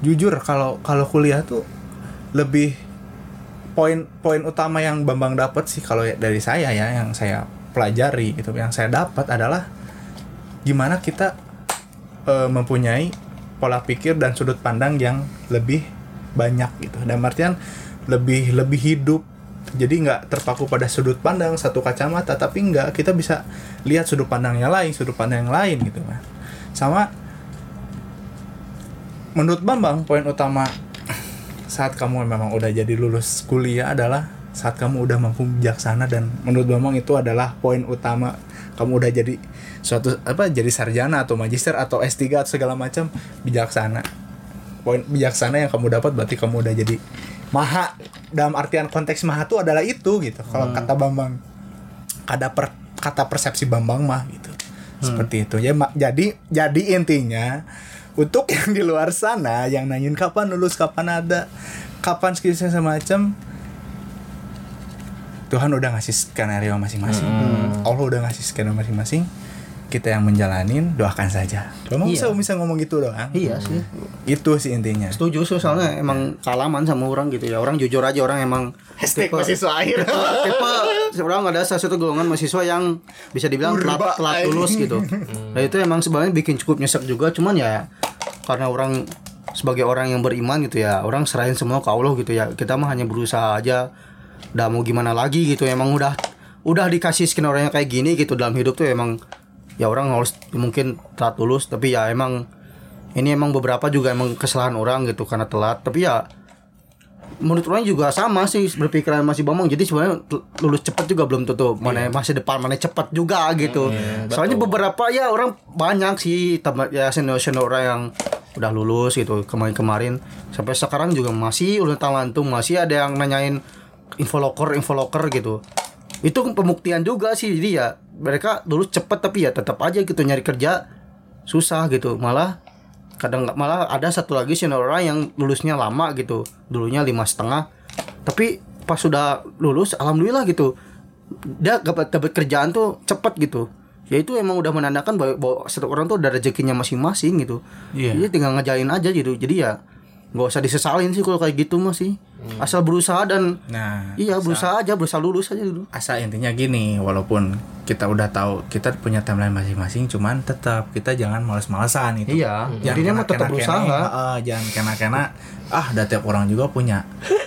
Jujur kalau kalau kuliah tuh lebih poin poin utama yang Bambang dapat sih kalau ya dari saya ya yang saya pelajari gitu. Yang saya dapat adalah gimana kita eh, mempunyai pola pikir dan sudut pandang yang lebih banyak gitu. Dan artian lebih lebih hidup. Jadi nggak terpaku pada sudut pandang satu kacamata tapi nggak kita bisa lihat sudut pandang yang lain sudut pandang yang lain gitu kan. Sama menurut Bambang poin utama saat kamu memang udah jadi lulus kuliah adalah saat kamu udah mampu bijaksana dan menurut Bambang itu adalah poin utama kamu udah jadi suatu apa jadi sarjana atau magister atau S3 atau segala macam bijaksana. Poin bijaksana yang kamu dapat berarti kamu udah jadi maha dalam artian konteks maha itu adalah itu gitu kalau kata Bambang. Ada per, kata persepsi Bambang mah gitu. Seperti itu. Ya jadi jadi intinya untuk yang di luar sana yang nanyain kapan lulus kapan ada kapan skripsi semacam Tuhan udah ngasih skenario masing-masing. Allah udah ngasih skenario masing-masing. Kita yang menjalanin doakan saja. Bambang Iya. bisa bisa ngomong gitu doang. Iya sih. Itu sih intinya. Setuju sih soalnya emang kalaman sama orang gitu ya. Orang jujur aja orang emang Hashtag tipe- mahasiswa akhir. tipe orang ada salah satu golongan mahasiswa yang bisa dibilang telat, telat lulus gitu. Nah itu emang sebenarnya bikin cukup nyesek juga. Cuman ya karena orang sebagai orang yang beriman gitu ya orang serahin semua ke Allah gitu ya. Kita mah hanya berusaha aja. Udah mau gimana lagi gitu emang udah udah dikasih skenario kayak gini gitu dalam hidup tuh emang ya orang harus mungkin telat lulus tapi ya emang ini emang beberapa juga emang kesalahan orang gitu karena telat. Tapi ya menurut orang juga sama sih berpikiran masih Bambang jadi sebenarnya lulus cepat juga belum tentu mana masa depan mana cepat juga gitu. Soalnya beberapa ya orang banyak sih teman ya senior senior orang yang udah lulus gitu kemarin kemarin. Sampai sekarang juga masih udah lantung masih ada yang nanyain infoloker infoloker gitu. Itu pembuktian juga sih jadi ya mereka lulus cepat tapi ya tetap aja gitu nyari kerja susah gitu. Malah kadang nggak- malah ada satu lagi senior orang yang lulusnya lama gitu dulunya lima setengah. Tapi pas sudah lulus alhamdulillah gitu dia dapat dapat kerjaan tuh cepet gitu. Ya itu emang udah menandakan bahwa, bahwa setiap orang tuh ada rezekinya masing-masing gitu. Iya. jadi tinggal ngejalin aja gitu. Jadi ya nggak usah disesalin sih kalau kayak gitu masih asal berusaha dan Nah, iya berusaha aja berusaha lulus aja dulu. Asa intinya gini walaupun kita udah tahu kita punya timeline masing-masing cuman tetap kita jangan males-malesan itu. Iya, Jangan intinya mah tetap berusaha. kene, heeh, jangan kena-kena. Ah udah tiap orang juga punya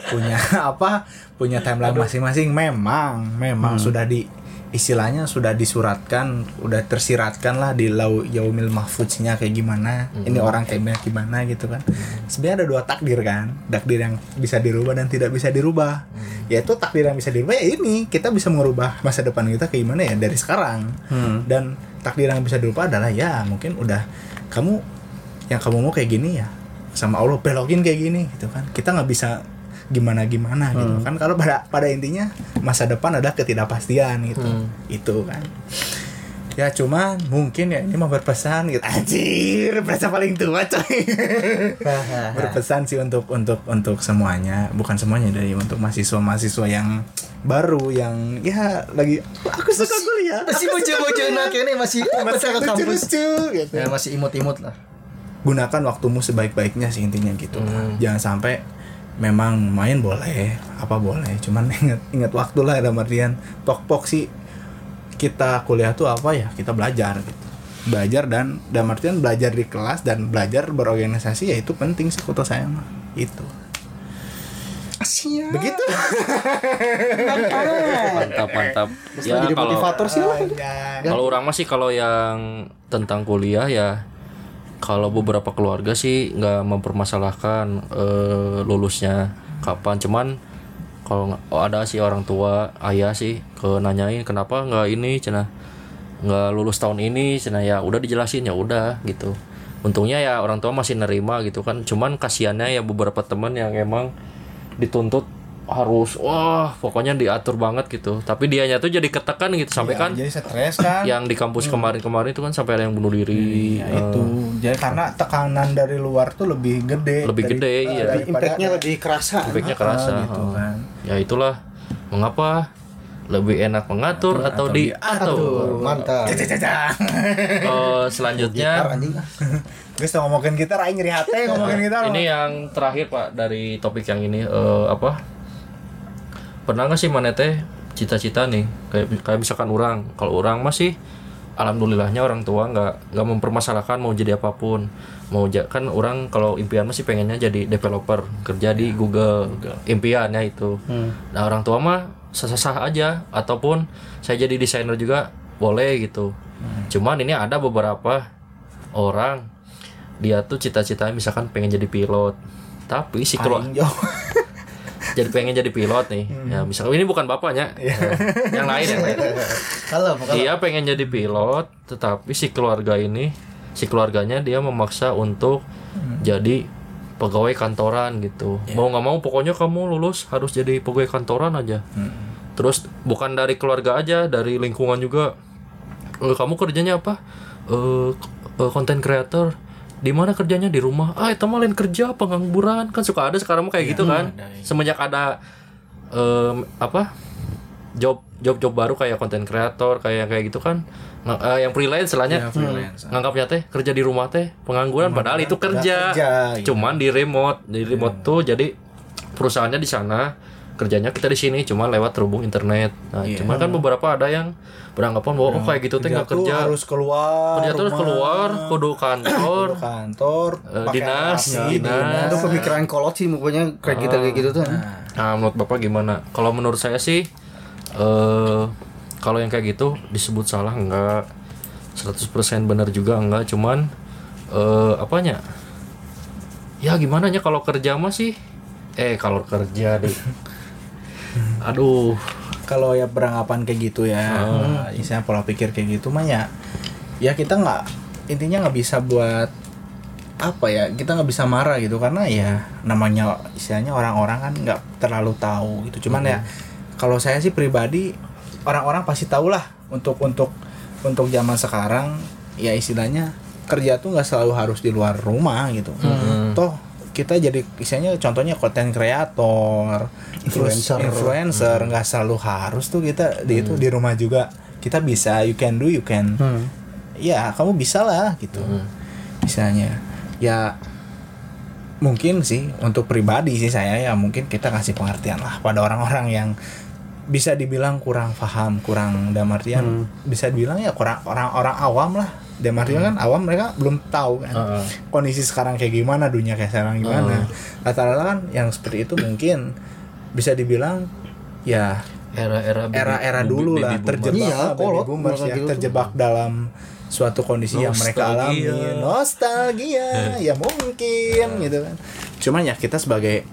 punya apa punya timeline masing-masing. Memang memang sudah di istilahnya sudah disuratkan udah tersiratkan lah di lau yaumil mahfuznya kayak gimana ini orang kayak gimana gitu kan. Sebenarnya ada dua takdir kan takdir yang bisa dirubah dan tidak bisa dirubah. Yaitu takdir yang bisa dirubah ya ini kita bisa merubah masa depan kita kayak gimana ya dari sekarang. Dan takdir yang bisa dirubah adalah ya mungkin udah kamu yang kamu mau kayak gini ya sama Allah belokin kayak gini gitu kan. Kita nggak bisa gimana gimana gitu kan kalau pada pada intinya masa depan ada ketidakpastian gitu. Itu kan. Ya cuman mungkin ya ini mau berpesan gitu. Anjir berasa paling tua coy. Berpesan sih untuk untuk untuk semuanya. Bukan semuanya dari untuk mahasiswa mahasiswa yang baru yang ya lagi aku suka kuliah. masih bocah-bocah nak ini masih masih ke kampus. gitu. Ya masih imut-imut lah. Gunakan waktumu sebaik-baiknya sih intinya gitu. Lah. jangan sampai memang main boleh apa boleh cuman ingat ingat waktu lah dalam artian pok pok sih kita kuliah tuh apa ya kita belajar gitu. Belajar dan dalam artian belajar di kelas dan belajar berorganisasi ya itu penting sih kata saya mah itu begitu. Mantap mantap ya jadi kalau motivator sih lah kalau orang masih kalau yang tentang kuliah ya kalau beberapa keluarga sih nggak mempermasalahkan eh, lulusnya kapan. Cuman kalau oh, ada sih orang tua ayah sih ke nanyain kenapa nggak ini cina? Nggak lulus tahun ini cina? Ya udah dijelasin ya udah gitu. Untungnya ya orang tua masih nerima gitu kan. Cuman kasihannya ya beberapa teman yang emang dituntut harus wah pokoknya diatur banget gitu. Tapi dianya tuh jadi ketekan gitu sampai kan jadi stres kan. yang di kampus kemarin-kemarin itu kan sampai ada yang bunuh diri. Ya, eh, itu. Jadi karena tekanan dari luar tuh lebih gede. Lebih dari- gede eh, iya. impactnya lebih kerasa. Efeknya kerasa gitu oh. kan. Ya itulah mengapa lebih enak mengatur atau, atau diatur? Tuh, mantap. Eh, selanjutnya. Guys, ngomongin kita rai nyeri hati ngomongin kita. ini yang terakhir pak dari topik yang ini. Eh, apa pernah nggak sih mana teh cita-cita nih? Kayak kayak misalkan orang. Kalau orang masih alhamdulillahnya orang tua nggak nggak mempermasalahkan mau jadi apa pun. Mau kan orang kalau impian masih pengennya jadi developer kerja di Google, impiannya itu. Nah orang tua mah sah-sah aja. Ataupun saya jadi desainer juga boleh gitu. Cuman ini ada beberapa orang dia tuh cita-citanya misalkan pengen jadi pilot. Tapi yo. jadi pengen jadi pilot nih. Ya misalkan ini bukan bapaknya. Ya, yang lain yang lain. Kalau dia pengen jadi pilot tetapi si keluarga ini si keluarganya dia memaksa untuk jadi pegawai kantoran gitu. Mau nggak mau pokoknya kamu lulus harus jadi pegawai kantoran aja. Terus bukan dari keluarga aja dari lingkungan juga. "Eh, kamu kerjanya apa? Eh konten creator di mana kerjanya? Di rumah. Ah itu mah lain kerja pengangguran kan suka ada sekarang mah kayak gitu kan. semenjak ada em, apa job job job baru kayak konten kreator kayak kayak gitu kan. Nga- eh, yang freelance Ya, selanya freelance. nganggapnya teh kerja di rumah teh pengangguran padahal itu kerja, kerja, gitu. cuman di remote di remote tuh jadi perusahaannya di sana kerjanya kita di sini cuma lewat terhubung internet nah cuman kan beberapa ada yang beranggapan bahwa oh kayak gitu teh nggak kerja harus keluar. kerja terus keluar kudu kantor ke kantor, pakai dinas, rapi, dinas. itu pemikiran kolot sih pokoknya kayak gitu kayak gitu tuh Nah, menurut Bapak gimana? Kalau menurut saya sih eh kalau yang kayak gitu disebut salah enggak 100% benar juga enggak, cuman eh apanya? Ya gimana nya kalau kerja mah sih? Eh kalau kerja deh. Aduh, Kalau ya beranggapan kayak gitu ya, Oh. misalnya pola pikir kayak gitu mah ya, ya kita nggak intinya nggak bisa buat apa ya kita nggak bisa marah gitu. Karena ya namanya istilahnya orang-orang kan nggak terlalu tahu gitu. Cuman ya kalau saya sih pribadi orang-orang pasti tahu lah untuk untuk untuk zaman sekarang ya istilahnya kerja tuh nggak selalu harus di luar rumah gitu. Toh kita jadi misalnya contohnya konten kreator Influencer. influencer nggak selalu harus tuh kita di itu di rumah juga. Kita bisa you can do you can Hmm. ya kamu bisa lah gitu. Misalnya ya mungkin sih untuk pribadi sih saya ya mungkin kita kasih pengertian lah pada orang-orang yang bisa dibilang kurang paham kurang dalam artian bisa dibilang ya kurang orang-orang awam lah. Dalam artian kan awam mereka belum tahu kan Heeh. kondisi sekarang kayak gimana dunia kayak sekarang gimana. Rata-rata kan yang seperti itu mungkin bisa dibilang ya era-era era-era dulu baby lah terjebak Iya, baby kolot, boomers ya gitu. terjebak dalam suatu kondisi yang mereka alami Nostalgia. nostalgia ya mungkin gitu kan. Cuman ya kita sebagai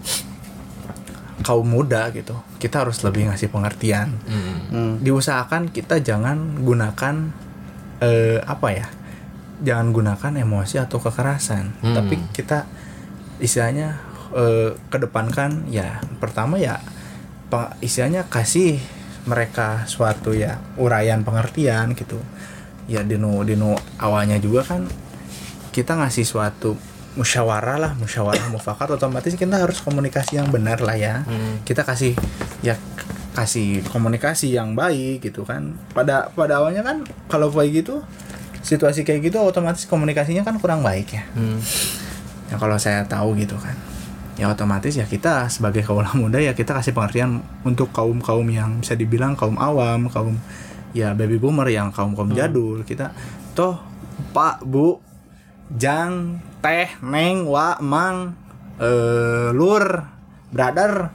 kaum muda gitu kita harus lebih ngasih pengertian Mm. Hmm. diusahakan kita jangan gunakan eh, apa ya jangan gunakan emosi atau kekerasan Hmm. tapi kita istilahnya eh, kedepankan ya pertama ya istilahnya kasih mereka suatu ya uraian pengertian gitu ya dino dino awalnya juga kan kita ngasih suatu musyawarah lah musyawarah mufakat otomatis kita harus komunikasi yang benar lah ya. Hmm. kita kasih ya kasih komunikasi yang baik gitu kan. Pada pada awalnya kan kalau kayak gitu situasi kayak gitu otomatis komunikasinya kan kurang baik ya. Hmm. ya kalau saya tahu gitu kan. Ya otomatis ya kita sebagai kaum muda ya kita kasih pengertian untuk kaum kaum yang bisa dibilang kaum awam kaum ya baby boomer yang kaum kaum jadul. Kita toh pak bu jang teh neng wa mang eh lur brother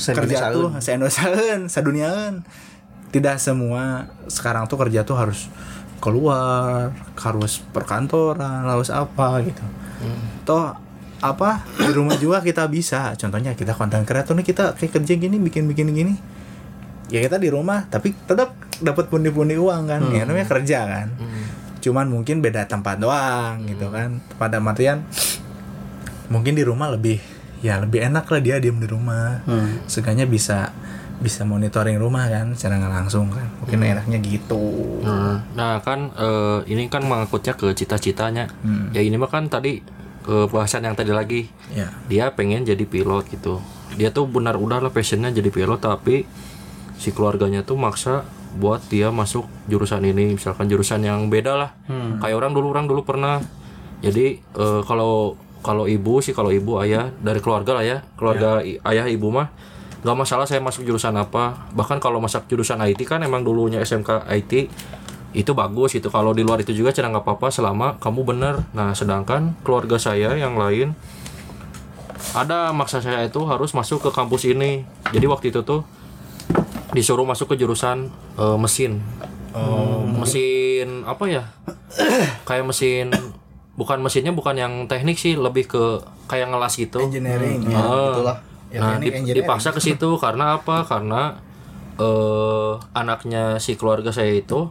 kerja tuh seendosaeun saduniaeun tidak semua sekarang tuh kerja tuh harus keluar harus perkantoran harus apa gitu. Toh apa di rumah juga kita bisa. Contohnya kita konten kreator nih kita kayak kerja gini bikin bikin gini. Ya kita di rumah tapi tetap dapat pundi-pundi uang kan. Ya namanya kerja kan cuman mungkin beda tempat doang gitu kan pada artian mungkin di rumah lebih ya lebih enak lah dia diem di rumah Hmm. seenggaknya bisa bisa monitoring rumah kan secara nggak langsung kan mungkin enaknya gitu Nah, nah kan eh, ini kan mengangkutnya ke cita-citanya. Hmm. Ya ini mah kan tadi eh, bahasan yang tadi lagi. ya Dia pengen jadi pilot gitu. Dia tuh benar udah lah passionnya jadi pilot tapi si keluarganya tuh maksa buat dia masuk jurusan ini. Misalkan jurusan yang beda lah. Kayak orang dulu orang dulu pernah. Jadi eh, kalau kalau ibu sih kalau ibu ayah dari keluarga lah ya. Keluarga i- ayah ibu mah nggak masalah saya masuk jurusan apa. Bahkan kalau masuk jurusan IT kan emang dulunya SMK IT itu bagus itu kalau di luar itu juga cerah nggak apa-apa selama kamu bener. Nah sedangkan keluarga saya yang lain ada maksa saya itu harus masuk ke kampus ini. Jadi waktu itu tuh disuruh masuk ke jurusan eh, mesin mesin apa ya kayak mesin bukan mesinnya bukan yang teknik sih lebih ke kayak ngelas gitu engineering ya Ah. itulah. Ya, nah, engineering. dipaksa ke situ karena apa? Karena eh anaknya si keluarga saya itu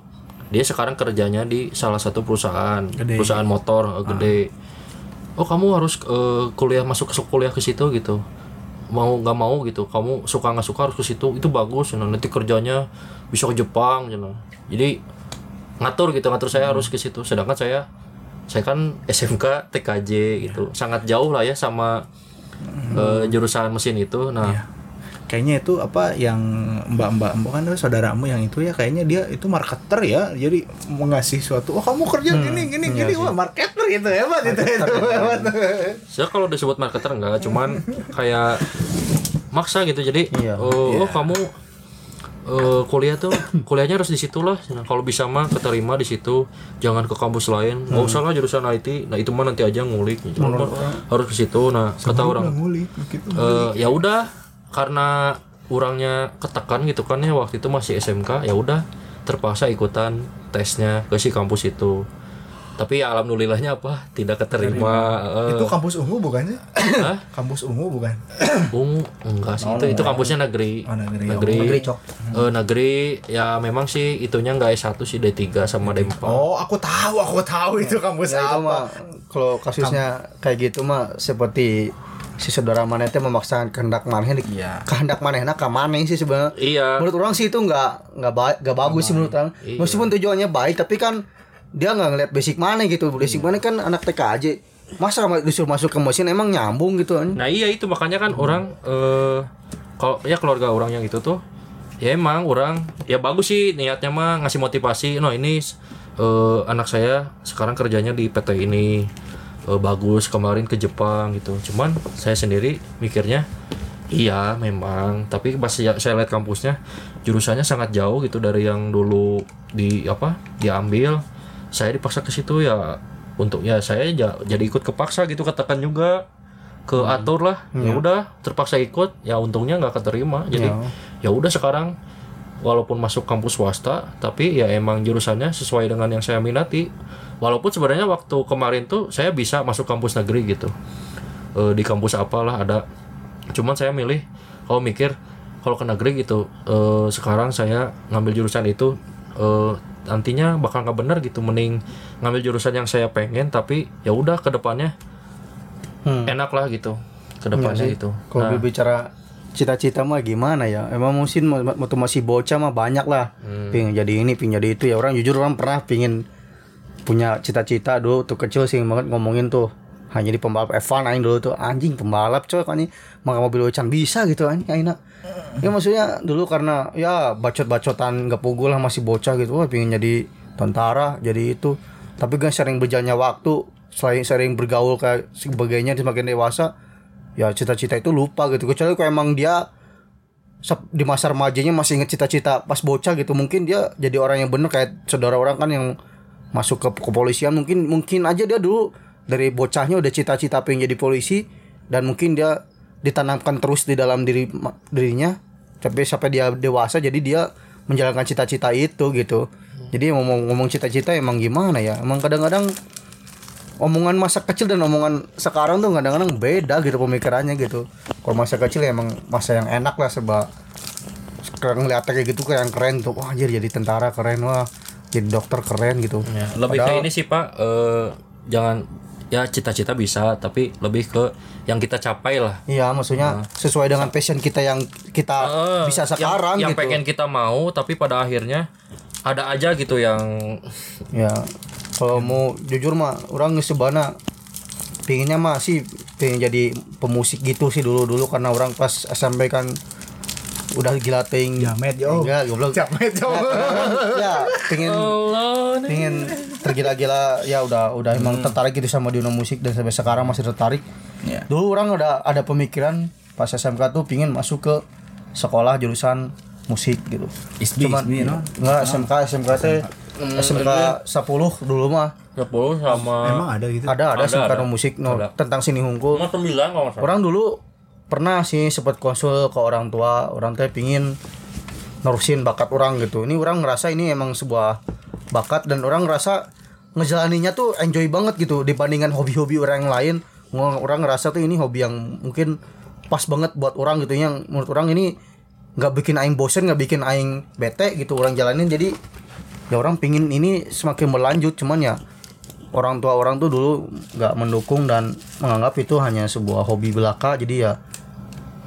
dia sekarang kerjanya di salah satu perusahaan, Gede. perusahaan motor eh, gede. Oh, kamu harus eh, kuliah masuk ke kuliah ke situ gitu. Mau nggak mau gitu. Kamu suka nggak suka harus ke situ. Itu bagus, you know. nanti kerjanya bisa ke Jepang, you know. Jadi ngatur gitu, ngatur saya harus ke situ. Sedangkan saya saya kan SMK TKJ gitu. Sangat jauh lah ya sama eh, jurusan mesin itu. Nah, Iya. Kayaknya itu apa yang mbak-mbak mbak kan saudaramu yang itu ya kayaknya dia itu marketer ya jadi mau ngasih suatu oh kamu kerja gini gini gini wah marketer gitu hebat itu itu hebat saya kalau disebut marketer enggak, cuman kayak maksa gitu. Jadi Iya. oh, oh, kamu eh, kuliah tuh kuliahnya harus di situ lah. Nah, kalau bisa mah keterima di situ, jangan ke kampus lain. Nggak usah lah jurusan IT. Nah, itu mah nanti aja ngulik. Cuma harus ke situ. Nah, kata orang ngulik gitu eh, ya udah karena orangnya ketekan gitu kan ya waktu itu masih SMK ya udah terpaksa ikutan tesnya ke si kampus itu. Tapi ya alhamdulillahnya apa tidak keterima eh, itu kampus ungu bukan sih Hah? kampus ungu bukan? Ungu enggak sih. Itu itu kampusnya negeri. Oh, negeri. negeri. Negeri, Cok. Eh, negeri ya memang sih itunya enggak S1 sih D3 sama D4 oh aku tahu aku tahu itu kampus Ya, itu apa. mah kalau kasusnya kayak gitu mah seperti si saudara mana teh memaksakan kehendak maneh di- Iya. kehendak manehna ka maneh sih sebenarnya. Iya. Menurut orang sih itu nggak nggak baik nggak bagus sih menurut orang. Iya. meskipun tujuannya baik tapi kan dia nggak ngeliat basic mana gitu. Basic mana kan anak TK aja. Masa ma- disuruh masuk ke mesin emang nyambung gitu kan Nah iya itu. Makanya kan orang eh kalau ya keluarga orang yang itu tuh ya emang orang ya bagus sih niatnya mah ngasih motivasi. No ini eh, anak saya sekarang kerjanya di PT ini eh, bagus kemarin ke Jepang gitu. Cuman saya sendiri mikirnya iya memang. Tapi pas ya- saya lihat kampusnya jurusannya sangat jauh gitu dari yang dulu di apa diambil. Saya dipaksa ke situ ya untuk ya saya ja- jadi ikut kepaksa gitu katakan juga. Ke atur lah. Ya udah terpaksa ikut. Ya untungnya nggak keterima. Jadi ya udah sekarang walaupun masuk kampus swasta tapi ya emang jurusannya sesuai dengan yang saya minati walaupun sebenarnya waktu kemarin tuh saya bisa masuk kampus negeri gitu. Eh, di kampus apalah ada. Cuman saya milih kalau mikir kalau ke negeri gitu eh, sekarang saya ngambil jurusan itu eh, nantinya bakal nggak bener gitu. Mending ngambil jurusan yang saya pengen tapi ya udah ke depannya Hmm. enak lah gitu. Ke depannya itu kalau bicara cita-cita mah gimana ya? Emang mungkin waktu masih bocah mah banyak lah. Pengen jadi ini pengen jadi itu. Ya orang jujur orang pernah pengen punya cita-cita dulu tuh kecil sih banget ngomongin tuh. Hanya di pembalap F1 aing dulu tuh anjing pembalap coy kan maka mobil wecan bisa gitu anjing enak ya maksudnya dulu karena ya bacot-bacotan gak pugul lah masih bocah gitu. Wah pengen jadi tentara jadi itu. Tapi kan sering berjalannya waktu selain sering bergaul kayak sebagainya semakin dewasa ya cita-cita itu lupa gitu. Kecuali kalau emang dia di masa remajanya masih inget cita-cita pas bocah gitu mungkin dia jadi orang yang bener kayak saudara orang kan yang masuk ke kepolisian mungkin mungkin aja dia dulu dari bocahnya udah cita-cita pengen jadi polisi dan mungkin dia ditanamkan terus di dalam diri dirinya tapi sampai dia dewasa jadi dia menjalankan cita-cita itu gitu jadi ngomong-ngomong cita-cita emang gimana ya emang kadang-kadang omongan masa kecil dan omongan sekarang tuh kadang-kadang beda gitu pemikirannya gitu. Kalau masa kecil ya emang masa yang enak lah sebab sekarang ngeliatnya kayak gitu kayak yang keren tuh. Wah anjir jadi tentara keren wah. Jadi dokter keren gitu. Ya, lebih ke ini sih pak eh, jangan ya cita-cita bisa tapi lebih ke yang kita capai lah Iya maksudnya sesuai dengan passion kita yang kita Eh, bisa yang- sekarang yang, gitu. pengen kita mau tapi pada akhirnya ada aja gitu yang Ya kalau mau jujur mah orang sebana pinginnya mah sih pengen jadi pemusik gitu sih dulu dulu karena orang pas SMP kan udah gila ting Jamet, yo. enggak goblok Jamet, yo. ya pengen pengen tergila-gila ya udah udah emang tertarik gitu sama dunia musik dan sampai sekarang masih tertarik Ya. dulu orang udah ada pemikiran pas SMK tuh pingin masuk ke sekolah jurusan musik gitu ISBI, ISBI, no? enggak SMK SMK teh SMK 10 dulu mah 10 sama Emang ada gitu? ada ada Ada, SMK ada. musik no Ada. tentang sini hungkul sama 9 kalau nggak salah. orang dulu pernah sih sempat konsul ke orang tua orang teh pingin nerusin bakat orang gitu. Ini orang ngerasa ini emang sebuah bakat dan orang ngerasa ngejalaninya tuh enjoy banget gitu dibandingkan hobi-hobi orang yang lain. Orang ngerasa tuh ini hobi yang mungkin pas banget buat orang gitu. Yang menurut orang ini nggak bikin aing bosen nggak bikin aing bete gitu orang jalanin. Jadi ya orang pingin ini semakin berlanjut. Cuman ya orang tua orang tuh dulu nggak mendukung dan menganggap itu hanya sebuah hobi belaka. Jadi ya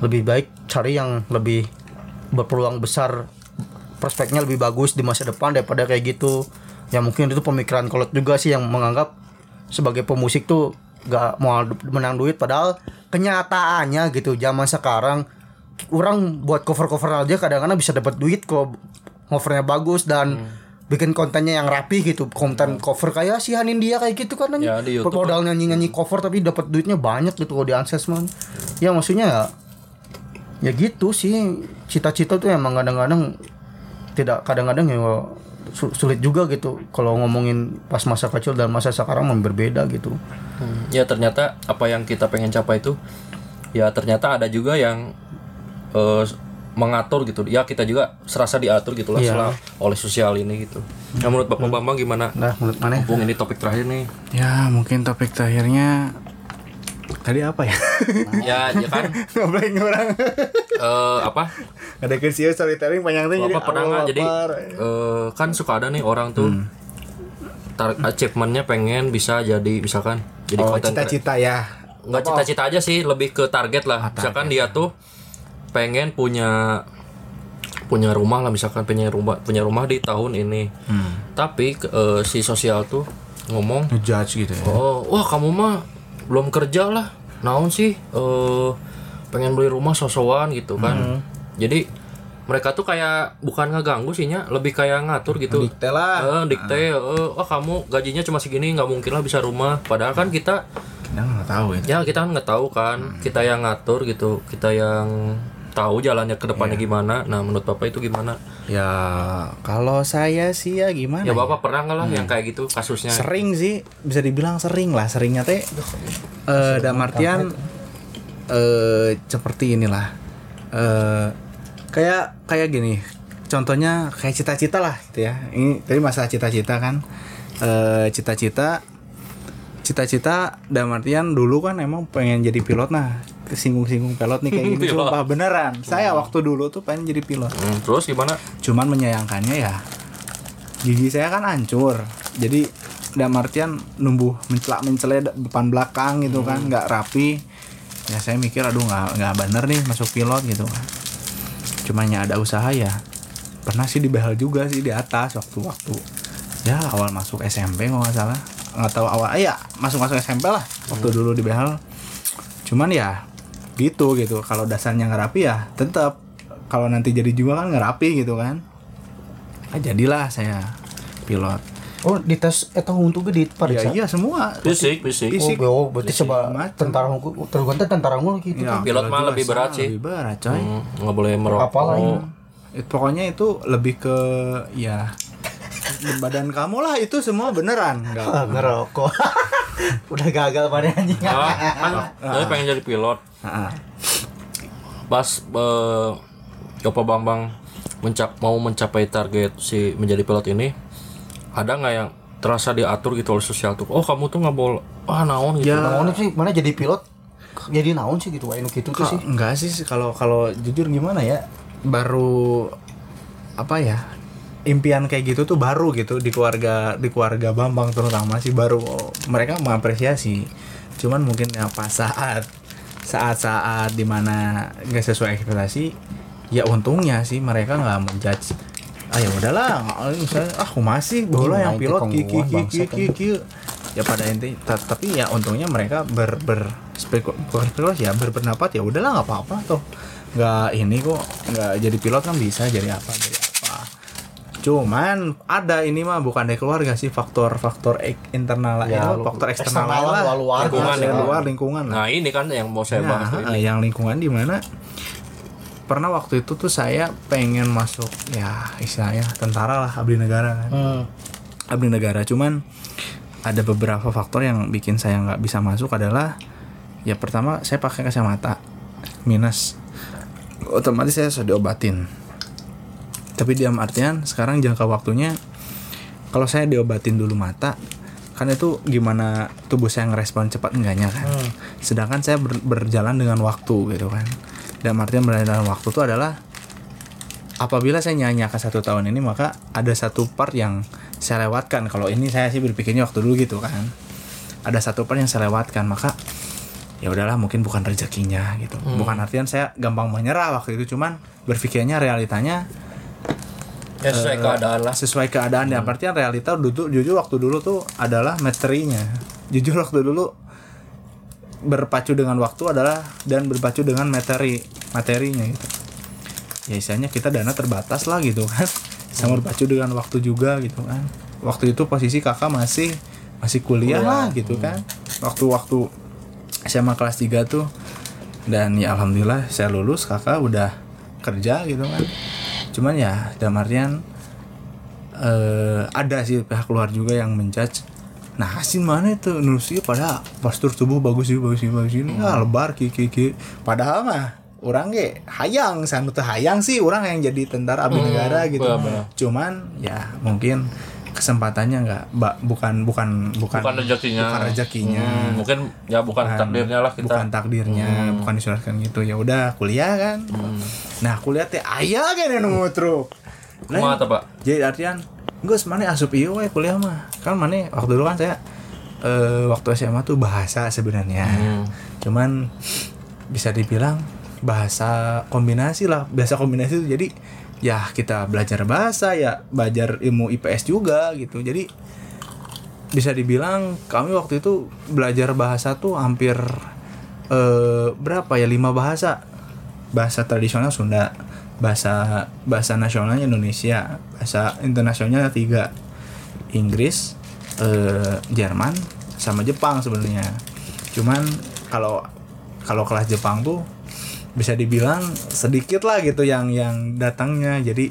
lebih baik cari yang lebih berpeluang besar. Prospeknya lebih bagus di masa depan daripada kayak gitu. Ya mungkin itu pemikiran kolot juga sih yang menganggap sebagai pemusik tuh gak mau menang duit. Padahal kenyataannya gitu zaman sekarang orang buat cover-cover aja kadang-kadang bisa dapat duit kalau covernya bagus dan bikin kontennya yang rapi gitu. Konten cover kayak si Hanin dia kayak gitu kan Ya, modal nyanyi-nyanyi cover tapi dapat duitnya banyak gitu kalau di Anses man ya maksudnya ya ya gitu sih cita-cita tuh emang kadang-kadang tidak kadang-kadang ya su- sulit juga gitu. Kalau ngomongin pas masa kecil dan masa sekarang memang berbeda gitu. Hmm, ya ternyata apa yang kita pengen capai itu ya ternyata ada juga yang eh, mengatur gitu. Ya kita juga serasa diatur gitu lah Iya. setelah oleh sosial ini gitu. Nah menurut bapak bambang gimana? nah menurut mana? Mumpung ini topik terakhir nih. Ya mungkin topik terakhirnya tadi apa ya? ya ya kan? Ngobrolin orang. eh, apa? Ada kerja storytelling panjang tuh bapak pernah nggak? Jadi eh, kan suka ada nih orang tuh tar- achievementnya pengen bisa jadi misalkan jadi Oh, konten cita-cita ya. nggak cita-cita aja sih lebih ke target lah. Misalkan dia tuh pengen punya punya rumah lah misalkan punya rumah punya rumah di tahun ini. Tapi ke- eh, si sosial tuh ngomong ngejudge gitu ya? Oh wah kamu mah belum kerja lah. Naon sih eh pengen beli rumah sosokan gitu kan. Jadi mereka tuh kayak bukan ngeganggu sih nya lebih kayak ngatur gitu. Dikte lah. Eh, dikte eh, wah kamu gajinya cuma segini nggak mungkin lah bisa rumah. Padahal kan kita kita nggak tahu itu ya kita kan nggak tahu kan. Kita yang ngatur gitu kita yang tahu jalannya ke depannya gimana. Nah menurut bapak itu gimana? Ya kalau saya sih ya gimana ya bapak pernah nggak lah yang kayak gitu kasusnya? Sering sih bisa dibilang sering lah. Seringnya teh eh dalam artian eh seperti inilah. Eh kayak kayak gini. Contohnya kayak cita-cita lah gitu ya. Ini tadi masalah cita-cita kan. Eh cita-cita cita-cita dalam artian dulu kan emang pengen jadi pilot nah kesinggung-singgung pilot nih kayak gini. Pilot. sumpah beneran. Saya waktu dulu tuh pengen jadi pilot. Hmm, terus gimana? Cuman menyayangkannya ya gigi saya kan hancur. Jadi dalam artian numbuh mencelak mencele depan belakang gitu kan nggak rapi. Ya saya mikir aduh nggak nggak bener nih masuk pilot gitu kan. Cuman ya ada usaha ya. Pernah sih dibehel juga sih di atas waktu-waktu. Ya awal masuk SMP nggak salah. Nggak tahu awal eh, ya masuk masuk SMP lah waktu dulu dibehel cuman ya gitu gitu kalau dasarnya nggak rapi ya tetap kalau nanti jadi juga kan nggak rapi gitu kan Ah, jadilah saya pilot Oh, di tes eta untuk di ya pariksa. iya semua fisik fisik Fisik. Oh, berarti Fisik coba macam. tentara hukum tergantung tentara unggul gitu. Ya, Pilot mah lebih berat sih. lebih berat coy Hmm, nggak boleh merokok Apa lagi? It- pokoknya itu lebih ke ya badan kamu lah itu semua beneran nggak ngerokok. Udah gagal pada anjing. Ah, kan saya pengen jadi pilot. Ah, pas eh, Bapak Bang Bang mencap mau mencapai target si menjadi pilot ini ada nggak yang terasa diatur gitu oleh sosial tuh? Oh kamu tuh nggak boleh ah naon gitu. Ya. Naon sih? Mana jadi pilot? Jadi naon sih gitu, nu gitu tuh sih. enggak sih? Kalau kalau jujur gimana ya? Baru apa ya impian kayak gitu tuh baru gitu di keluarga di keluarga Bambang terutama sih baru mereka mengapresiasi. Cuman mungkin ya pas saat saat saat di mana nggak sesuai ekspektasi ya untungnya sih mereka nggak menjudge ah ya udahlah misalnya ah aku masih bola yang pilot ki ki kongguan, ki ki bangsat, ki ki. Ya pada inti ta- tapi ya untungnya mereka ber ber spekulasi ya berpendapat ya udahlah nggak apa-apa tuh. Nggak ini kok nggak jadi pilot kan bisa jadi apa jadi apa cuman ada ini mah bukan dari keluarga sih faktor-faktor ek- internal lah Ya, ya, lu- faktor eksternal, eksternal lah lah, luar, lingkungan, Ya, ya. luar lingkungan lah nah ini kan yang mau saya bahas tuh Nah, ini. yang lingkungan di mana pernah waktu itu tuh saya pengen masuk ya istilahnya tentara lah abdi negara kan Hmm. abdi negara cuman ada beberapa faktor yang bikin saya nggak bisa masuk adalah ya pertama saya pakai kacamata minus otomatis saya sudah diobatin tapi dalam artian sekarang jangka waktunya kalau saya diobatin dulu mata kan itu gimana tubuh saya ngerespon cepat enggaknya kan. Sedangkan saya ber- berjalan dengan waktu gitu kan. Dalam artian berjalan dengan waktu itu adalah apabila saya nyanyiakan satu tahun ini maka ada satu part yang saya lewatkan. Kalau ini saya sih berpikirnya waktu dulu gitu kan. Ada satu part yang saya lewatkan maka ya udahlah mungkin bukan rezekinya gitu. Bukan artian saya gampang menyerah waktu itu cuman berpikirnya realitanya ya sesuai keadaan lah. sesuai keadaan dalam artian realita dulu jujur waktu dulu tuh adalah materinya. Jujur waktu dulu berpacu dengan waktu adalah dan berpacu dengan materi materinya gitu. Ya istilahnya kita dana terbatas lah gitu kan. Sama berpacu dengan waktu juga gitu kan. Waktu itu posisi kakak masih masih kuliah, lah gitu kan. Waktu-waktu SMA kelas 3 tuh. Dan ya alhamdulillah saya lulus kakak udah kerja gitu kan cuman ya dalam artian eh ada sih pihak luar juga yang menjudge nah hasil mana itu? Nusia pada postur tubuh bagus sih bagus sih bagus ini ah lebar ki ki ki. Padahal mah orang ge hayang sanu teh hayang sih. Orang yang jadi tentara abdi negara gitu. Benar-benar. cuman ya mungkin kesempatannya nggak ba- bukan bukan bukan bukan rezekinya. bukan rezekinya. Hmm, mungkin ya bukan Bukan- takdirnya lah kita. bukan takdirnya bukan disuratkan gitu. Ya udah kuliah kan. Nah kuliah teh ayah kan yang nunggu truk. Tuh, pak? jadi artian gue mana asup we kuliah mah. Kan mana waktu dulu kan saya eh, waktu SMA tuh bahasa sebenarnya. Hmm. cuman bisa dibilang bahasa kombinasi lah. Bahasa kombinasi itu jadi ya kita belajar bahasa ya belajar ilmu IPS juga gitu. Jadi bisa dibilang kami waktu itu belajar bahasa tuh hampir eh, berapa ya lima bahasa. Bahasa tradisional Sunda bahasa bahasa nasionalnya Indonesia bahasa internasionalnya tiga. Inggris eh, Jerman sama Jepang sebenarnya. Cuman kalau kalau kelas Jepang tuh bisa dibilang sedikit lah gitu yang yang datangnya. Jadi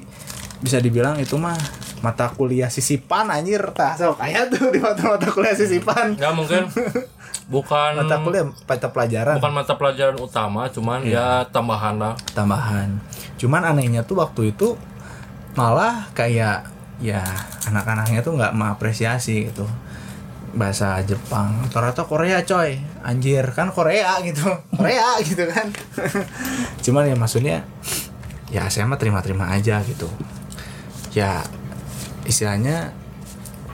bisa dibilang itu mah mata kuliah sisipan anjir. Tah sok aya tuh di mata mata kuliah sisipan. Ya mungkin. Bukan mata kuliah mata pelajaran. bukan mata pelajaran utama cuman ya tambahan lah. Tambahan. Cuman anehnya tuh waktu itu malah kayak ya anak-anaknya tuh nggak mengapresiasi gitu bahasa Jepang. Rata-rata Korea coy. Anjir kan Korea gitu. Korea gitu kan. Cuman ya maksudnya ya saya mah terima-terima aja gitu. Ya istilahnya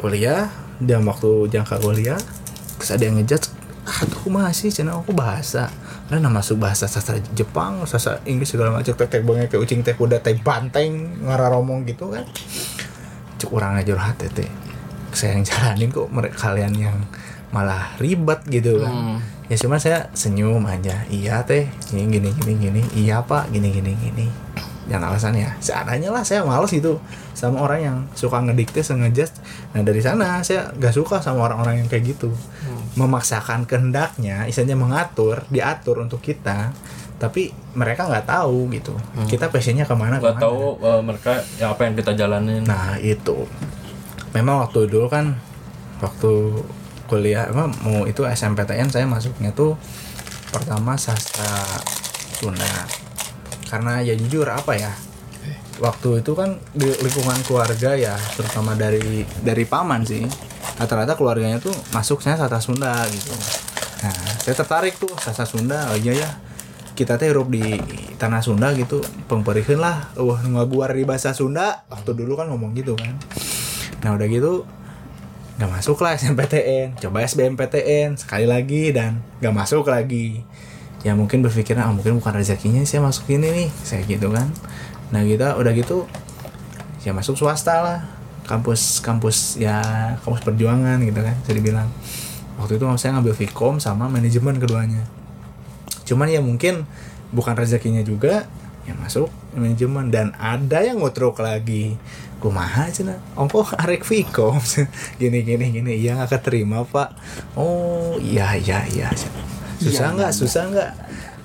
kuliah dan waktu jangka kuliah terus ada yang ngejudge aku masih channel aku bahasa. Karena masuk bahasa sastra Jepang sastra Inggris segala macam teh teh banget kayak ucing teh kuda teh banteng ngararomong gitu kan. Cuk orang aja hati teh saya yang jalanin kok mereka kalian yang malah ribet gitu kan. Ya cuma saya senyum aja iya teh ini gini gini gini iya pak gini gini gini. Yang alasannya seadanya lah saya males gitu sama orang yang suka ngedikte sengaja nah dari sana saya gak suka sama orang-orang yang kayak gitu. Memaksakan kehendaknya istilahnya mengatur diatur untuk kita tapi mereka nggak tahu gitu. Kita passionnya ke mana nggak tahu eh, mereka ya apa yang kita jalanin. Nah itu memang waktu dulu kan waktu kuliah emang mau itu SMPTN saya masuknya tuh pertama sastra Sunda. Karena ya jujur apa ya waktu itu kan di lingkungan keluarga ya terutama dari dari paman sih rata-rata keluarganya tuh masuknya sastra Sunda gitu. Nah saya tertarik tuh sastra Sunda oh iya ya kita teh hirup di tanah Sunda gitu pengperihun lah wah ngaguar di bahasa Sunda. Waktu dulu kan ngomong gitu kan nah udah gitu nggak masuk lah SNMPTN coba SBMPTN sekali lagi dan nggak masuk lagi. Ya mungkin berpikirnya ah mungkin bukan rezekinya saya masuk ini nih. Saya gitu kan. Nah kita udah gitu ya masuk swasta lah. Kampus kampus ya kampus perjuangan gitu kan bisa dibilang. Waktu itu saya ngambil Vkom sama manajemen keduanya. Cuman ya mungkin bukan rezekinya juga ya masuk manajemen. Dan ada yang ngotrok lagi kumaha cina ongko arek Vkom gini gini gini. Iya nggak keterima pak. Oh iya iya iya. Susah nggak? susah nggak?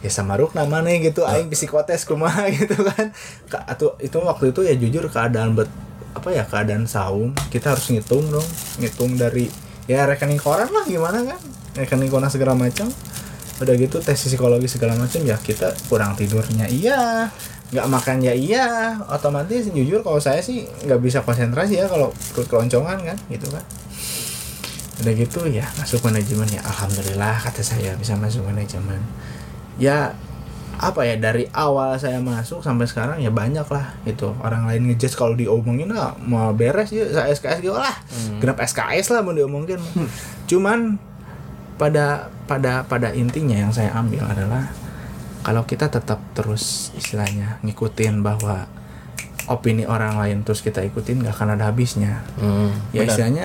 Ya sama Ruk namanya gitu. Aing psikotes kumaha? Gitu kan. Ka- atau itu waktu itu ya jujur keadaan bet apa ya keadaan saung kita harus ngitung dong. Ngitung dari ya rekening koran lah gimana kan? Rekening koran segala macam udah gitu tes psikologi segala macam ya kita kurang tidurnya. Iya nggak makan ya iya. Otomatis jujur kalau saya sih nggak bisa konsentrasi ya kalau perut keloncongan kan gitu kan. Udah gitu ya masuk manajemen ya. Alhamdulillah kata saya bisa masuk manajemen. Ya apa ya dari awal saya masuk sampai sekarang ya banyak lah itu orang lain ngejudge kalau diomongin lah mau beres ya saya SKS gitu lah. Genap SKS lah mau diomongin. Cuman pada pada pada intinya yang saya ambil adalah kalau kita tetap terus istilahnya ngikutin bahwa opini orang lain terus kita ikutin nggak akan ada habisnya. Hmm, ya benar. istilahnya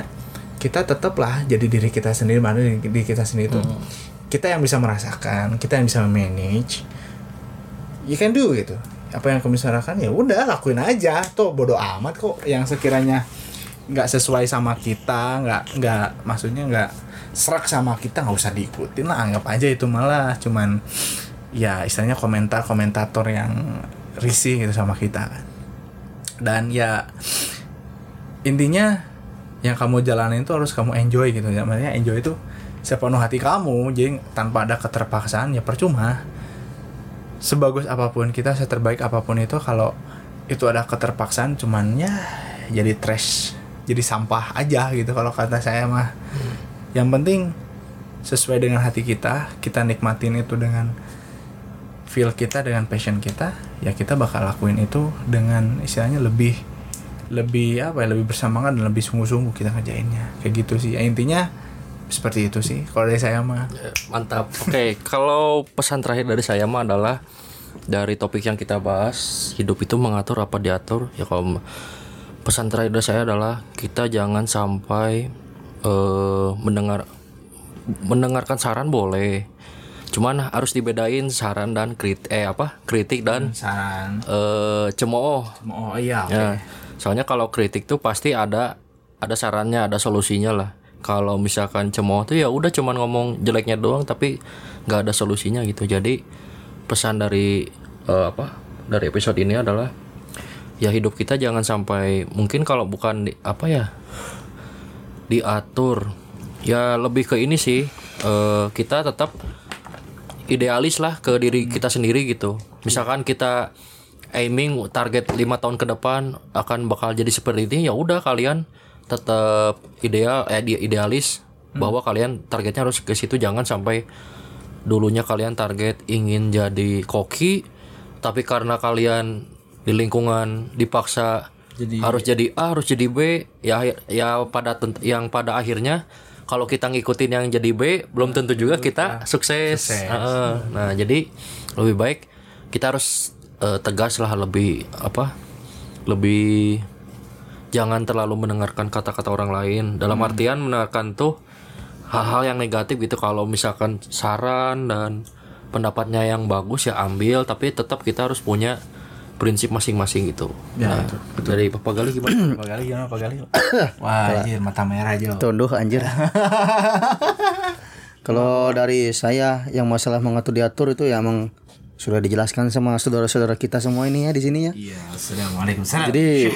kita tetaplah jadi diri kita sendiri mana diri, kita sendiri itu. Hmm. kita yang bisa merasakan kita yang bisa manage. You can do gitu. Apa yang kamu bisa lakukan ya udah lakuin aja. Tuh bodoh amat kok yang sekiranya nggak sesuai sama kita nggak nggak maksudnya nggak serak sama kita nggak usah diikutin lah anggap aja itu malah cuman ya istilahnya komentar komentator yang risih gitu sama kita kan. Dan ya intinya yang kamu jalanin itu harus kamu enjoy gitu ya. Maksudnya enjoy itu sepenuh hati kamu jadi tanpa ada keterpaksaan ya percuma. Sebagus apa pun kita seterbaik apa pun itu kalau itu ada keterpaksaan cuman ya jadi trash jadi sampah aja gitu kalau kata saya mah yang penting sesuai dengan hati kita kita nikmatin itu dengan feel kita dengan passion kita ya kita bakal lakuin itu dengan istilahnya lebih lebih apa ya lebih bersemangat dan lebih sungguh-sungguh kita ngerjainnya. Kayak gitu sih. Ya, intinya seperti itu sih. Kalau dari saya mah. Ya, mantap. Oke kalau pesan terakhir dari saya mah adalah dari topik yang kita bahas hidup itu mengatur apa diatur. Ya kalau pesan terakhir dari saya adalah kita jangan sampai eh, mendengar mendengarkan saran boleh cuman harus dibedain saran dan kritik eh apa kritik dan saran eh cemooh oh iya oke. Ya, soalnya kalau kritik tuh pasti ada ada sarannya, ada solusinya lah. Kalau misalkan cemooh tuh ya udah cuman ngomong jeleknya doang tapi nggak ada solusinya gitu. Jadi pesan dari eh, apa? Dari episode ini adalah ya hidup kita jangan sampai mungkin kalau bukan di, apa ya diatur. Ya lebih ke ini sih eh, kita tetap idealis lah ke diri kita sendiri gitu. Misalkan kita aiming target lima tahun ke depan akan bakal jadi seperti ini ya udah kalian tetap ideal eh idealis bahwa kalian targetnya harus ke situ. Jangan sampai dulunya kalian target ingin jadi koki tapi karena kalian di lingkungan dipaksa Jadi- harus jadi A harus jadi B. Ya ya pada tent- yang pada akhirnya kalau kita ngikutin yang jadi B belum tentu juga kita sukses, Heeh. nah jadi lebih baik kita harus eh, tegas lah lebih apa lebih jangan terlalu mendengarkan kata-kata orang lain. Dalam artian mendengarkan tuh hal-hal yang negatif gitu. Kalau misalkan saran dan pendapatnya yang bagus ya ambil. Tapi tetap kita harus punya prinsip masing-masing gitu. Ya, nah, dari Papa Gali gimana? Pak Gali gimana Pak Gali? Wah, anjir mata merah aja. Tunduh anjir. Kalau dari saya yang masalah mengatur diatur itu ya emang sudah dijelaskan sama saudara-saudara kita semua ini ya di sini ya. Iya, assalamualaikum. Jadi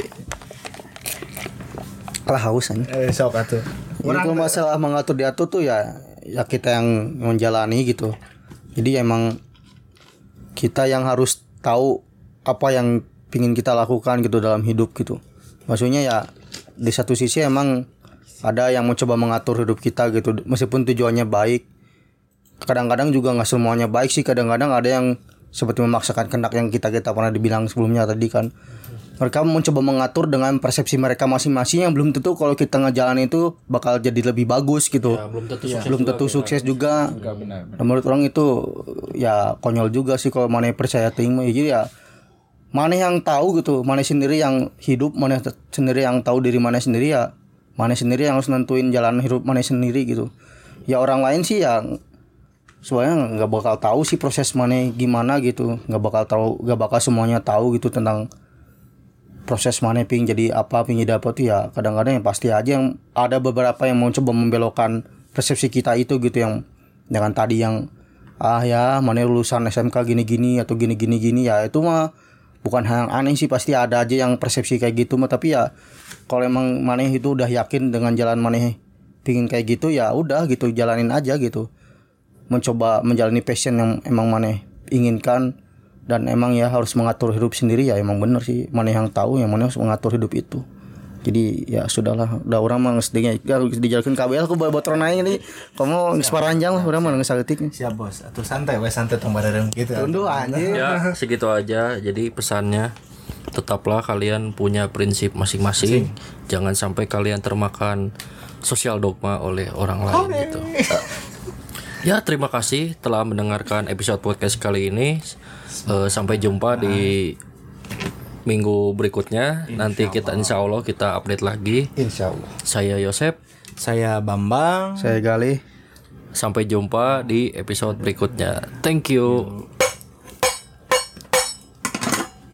kalah haus aja. eh sok atuh. Jadi kalau masalah mengatur diatur tuh ya ya kita yang menjalani gitu. Jadi emang kita yang harus tahu apa yang ingin kita lakukan gitu dalam hidup gitu. Maksudnya ya di satu sisi emang ada yang mencoba mengatur hidup kita gitu meskipun tujuannya baik. Kadang-kadang juga nggak semuanya baik sih. Kadang-kadang ada yang seperti memaksakan kehendak yang kita kita pernah dibilang sebelumnya tadi kan. Mereka mencoba mengatur dengan persepsi mereka masing-masing yang belum tentu kalau kita ngejalanin itu bakal jadi lebih bagus gitu. belum tentu belum tentu sukses juga. Dan menurut orang itu ya konyol juga sih kalau mana percaya tinggi jadi ya mana yang tahu gitu, mana sendiri yang hidup, mana sendiri yang tahu diri mana sendiri ya, mana sendiri yang harus nentuin jalan hidup mana sendiri gitu. Ya orang lain sih ya sebenarnya nggak bakal tahu sih proses mana gimana gitu, nggak bakal tahu, nggak bakal semuanya tahu gitu tentang proses mana ping jadi apa ping jadi apa tuh ya kadang-kadang yang pasti aja yang ada beberapa yang mau coba membelokkan persepsi kita itu gitu yang dengan tadi yang ah ya mana lulusan SMK gini-gini atau gini-gini gini ya itu mah bukan hal yang aneh sih pasti ada aja yang persepsi kayak gitu mah tapi ya kalau emang maneh itu udah yakin dengan jalan maneh pingin kayak gitu ya udah gitu jalanin aja gitu. Mencoba menjalani passion yang emang maneh inginkan dan emang ya harus mengatur hidup sendiri ya emang bener sih. Mana yang tahu yang mana harus mengatur hidup itu jadi ya sudahlah. Udah orang mah geus di dijalankan KBL aku buat naik ini kamu geus paranjang lah orang mah geus saeutik Siap bos, atuh santai we santai tong bareng gitu. Tunduh anjir ya segitu aja. Jadi pesannya tetaplah kalian punya prinsip masing-masing. Jangan sampai kalian termakan sosial dogma oleh orang lain gitu. Ya terima kasih telah mendengarkan episode podcast kali ini. Eh, sampai jumpa di minggu berikutnya. Nanti kita insya Allah kita update lagi. Insya Allah Saya Yosep. Saya Bambang. saya Gali Sampai jumpa di episode berikutnya. Thank you.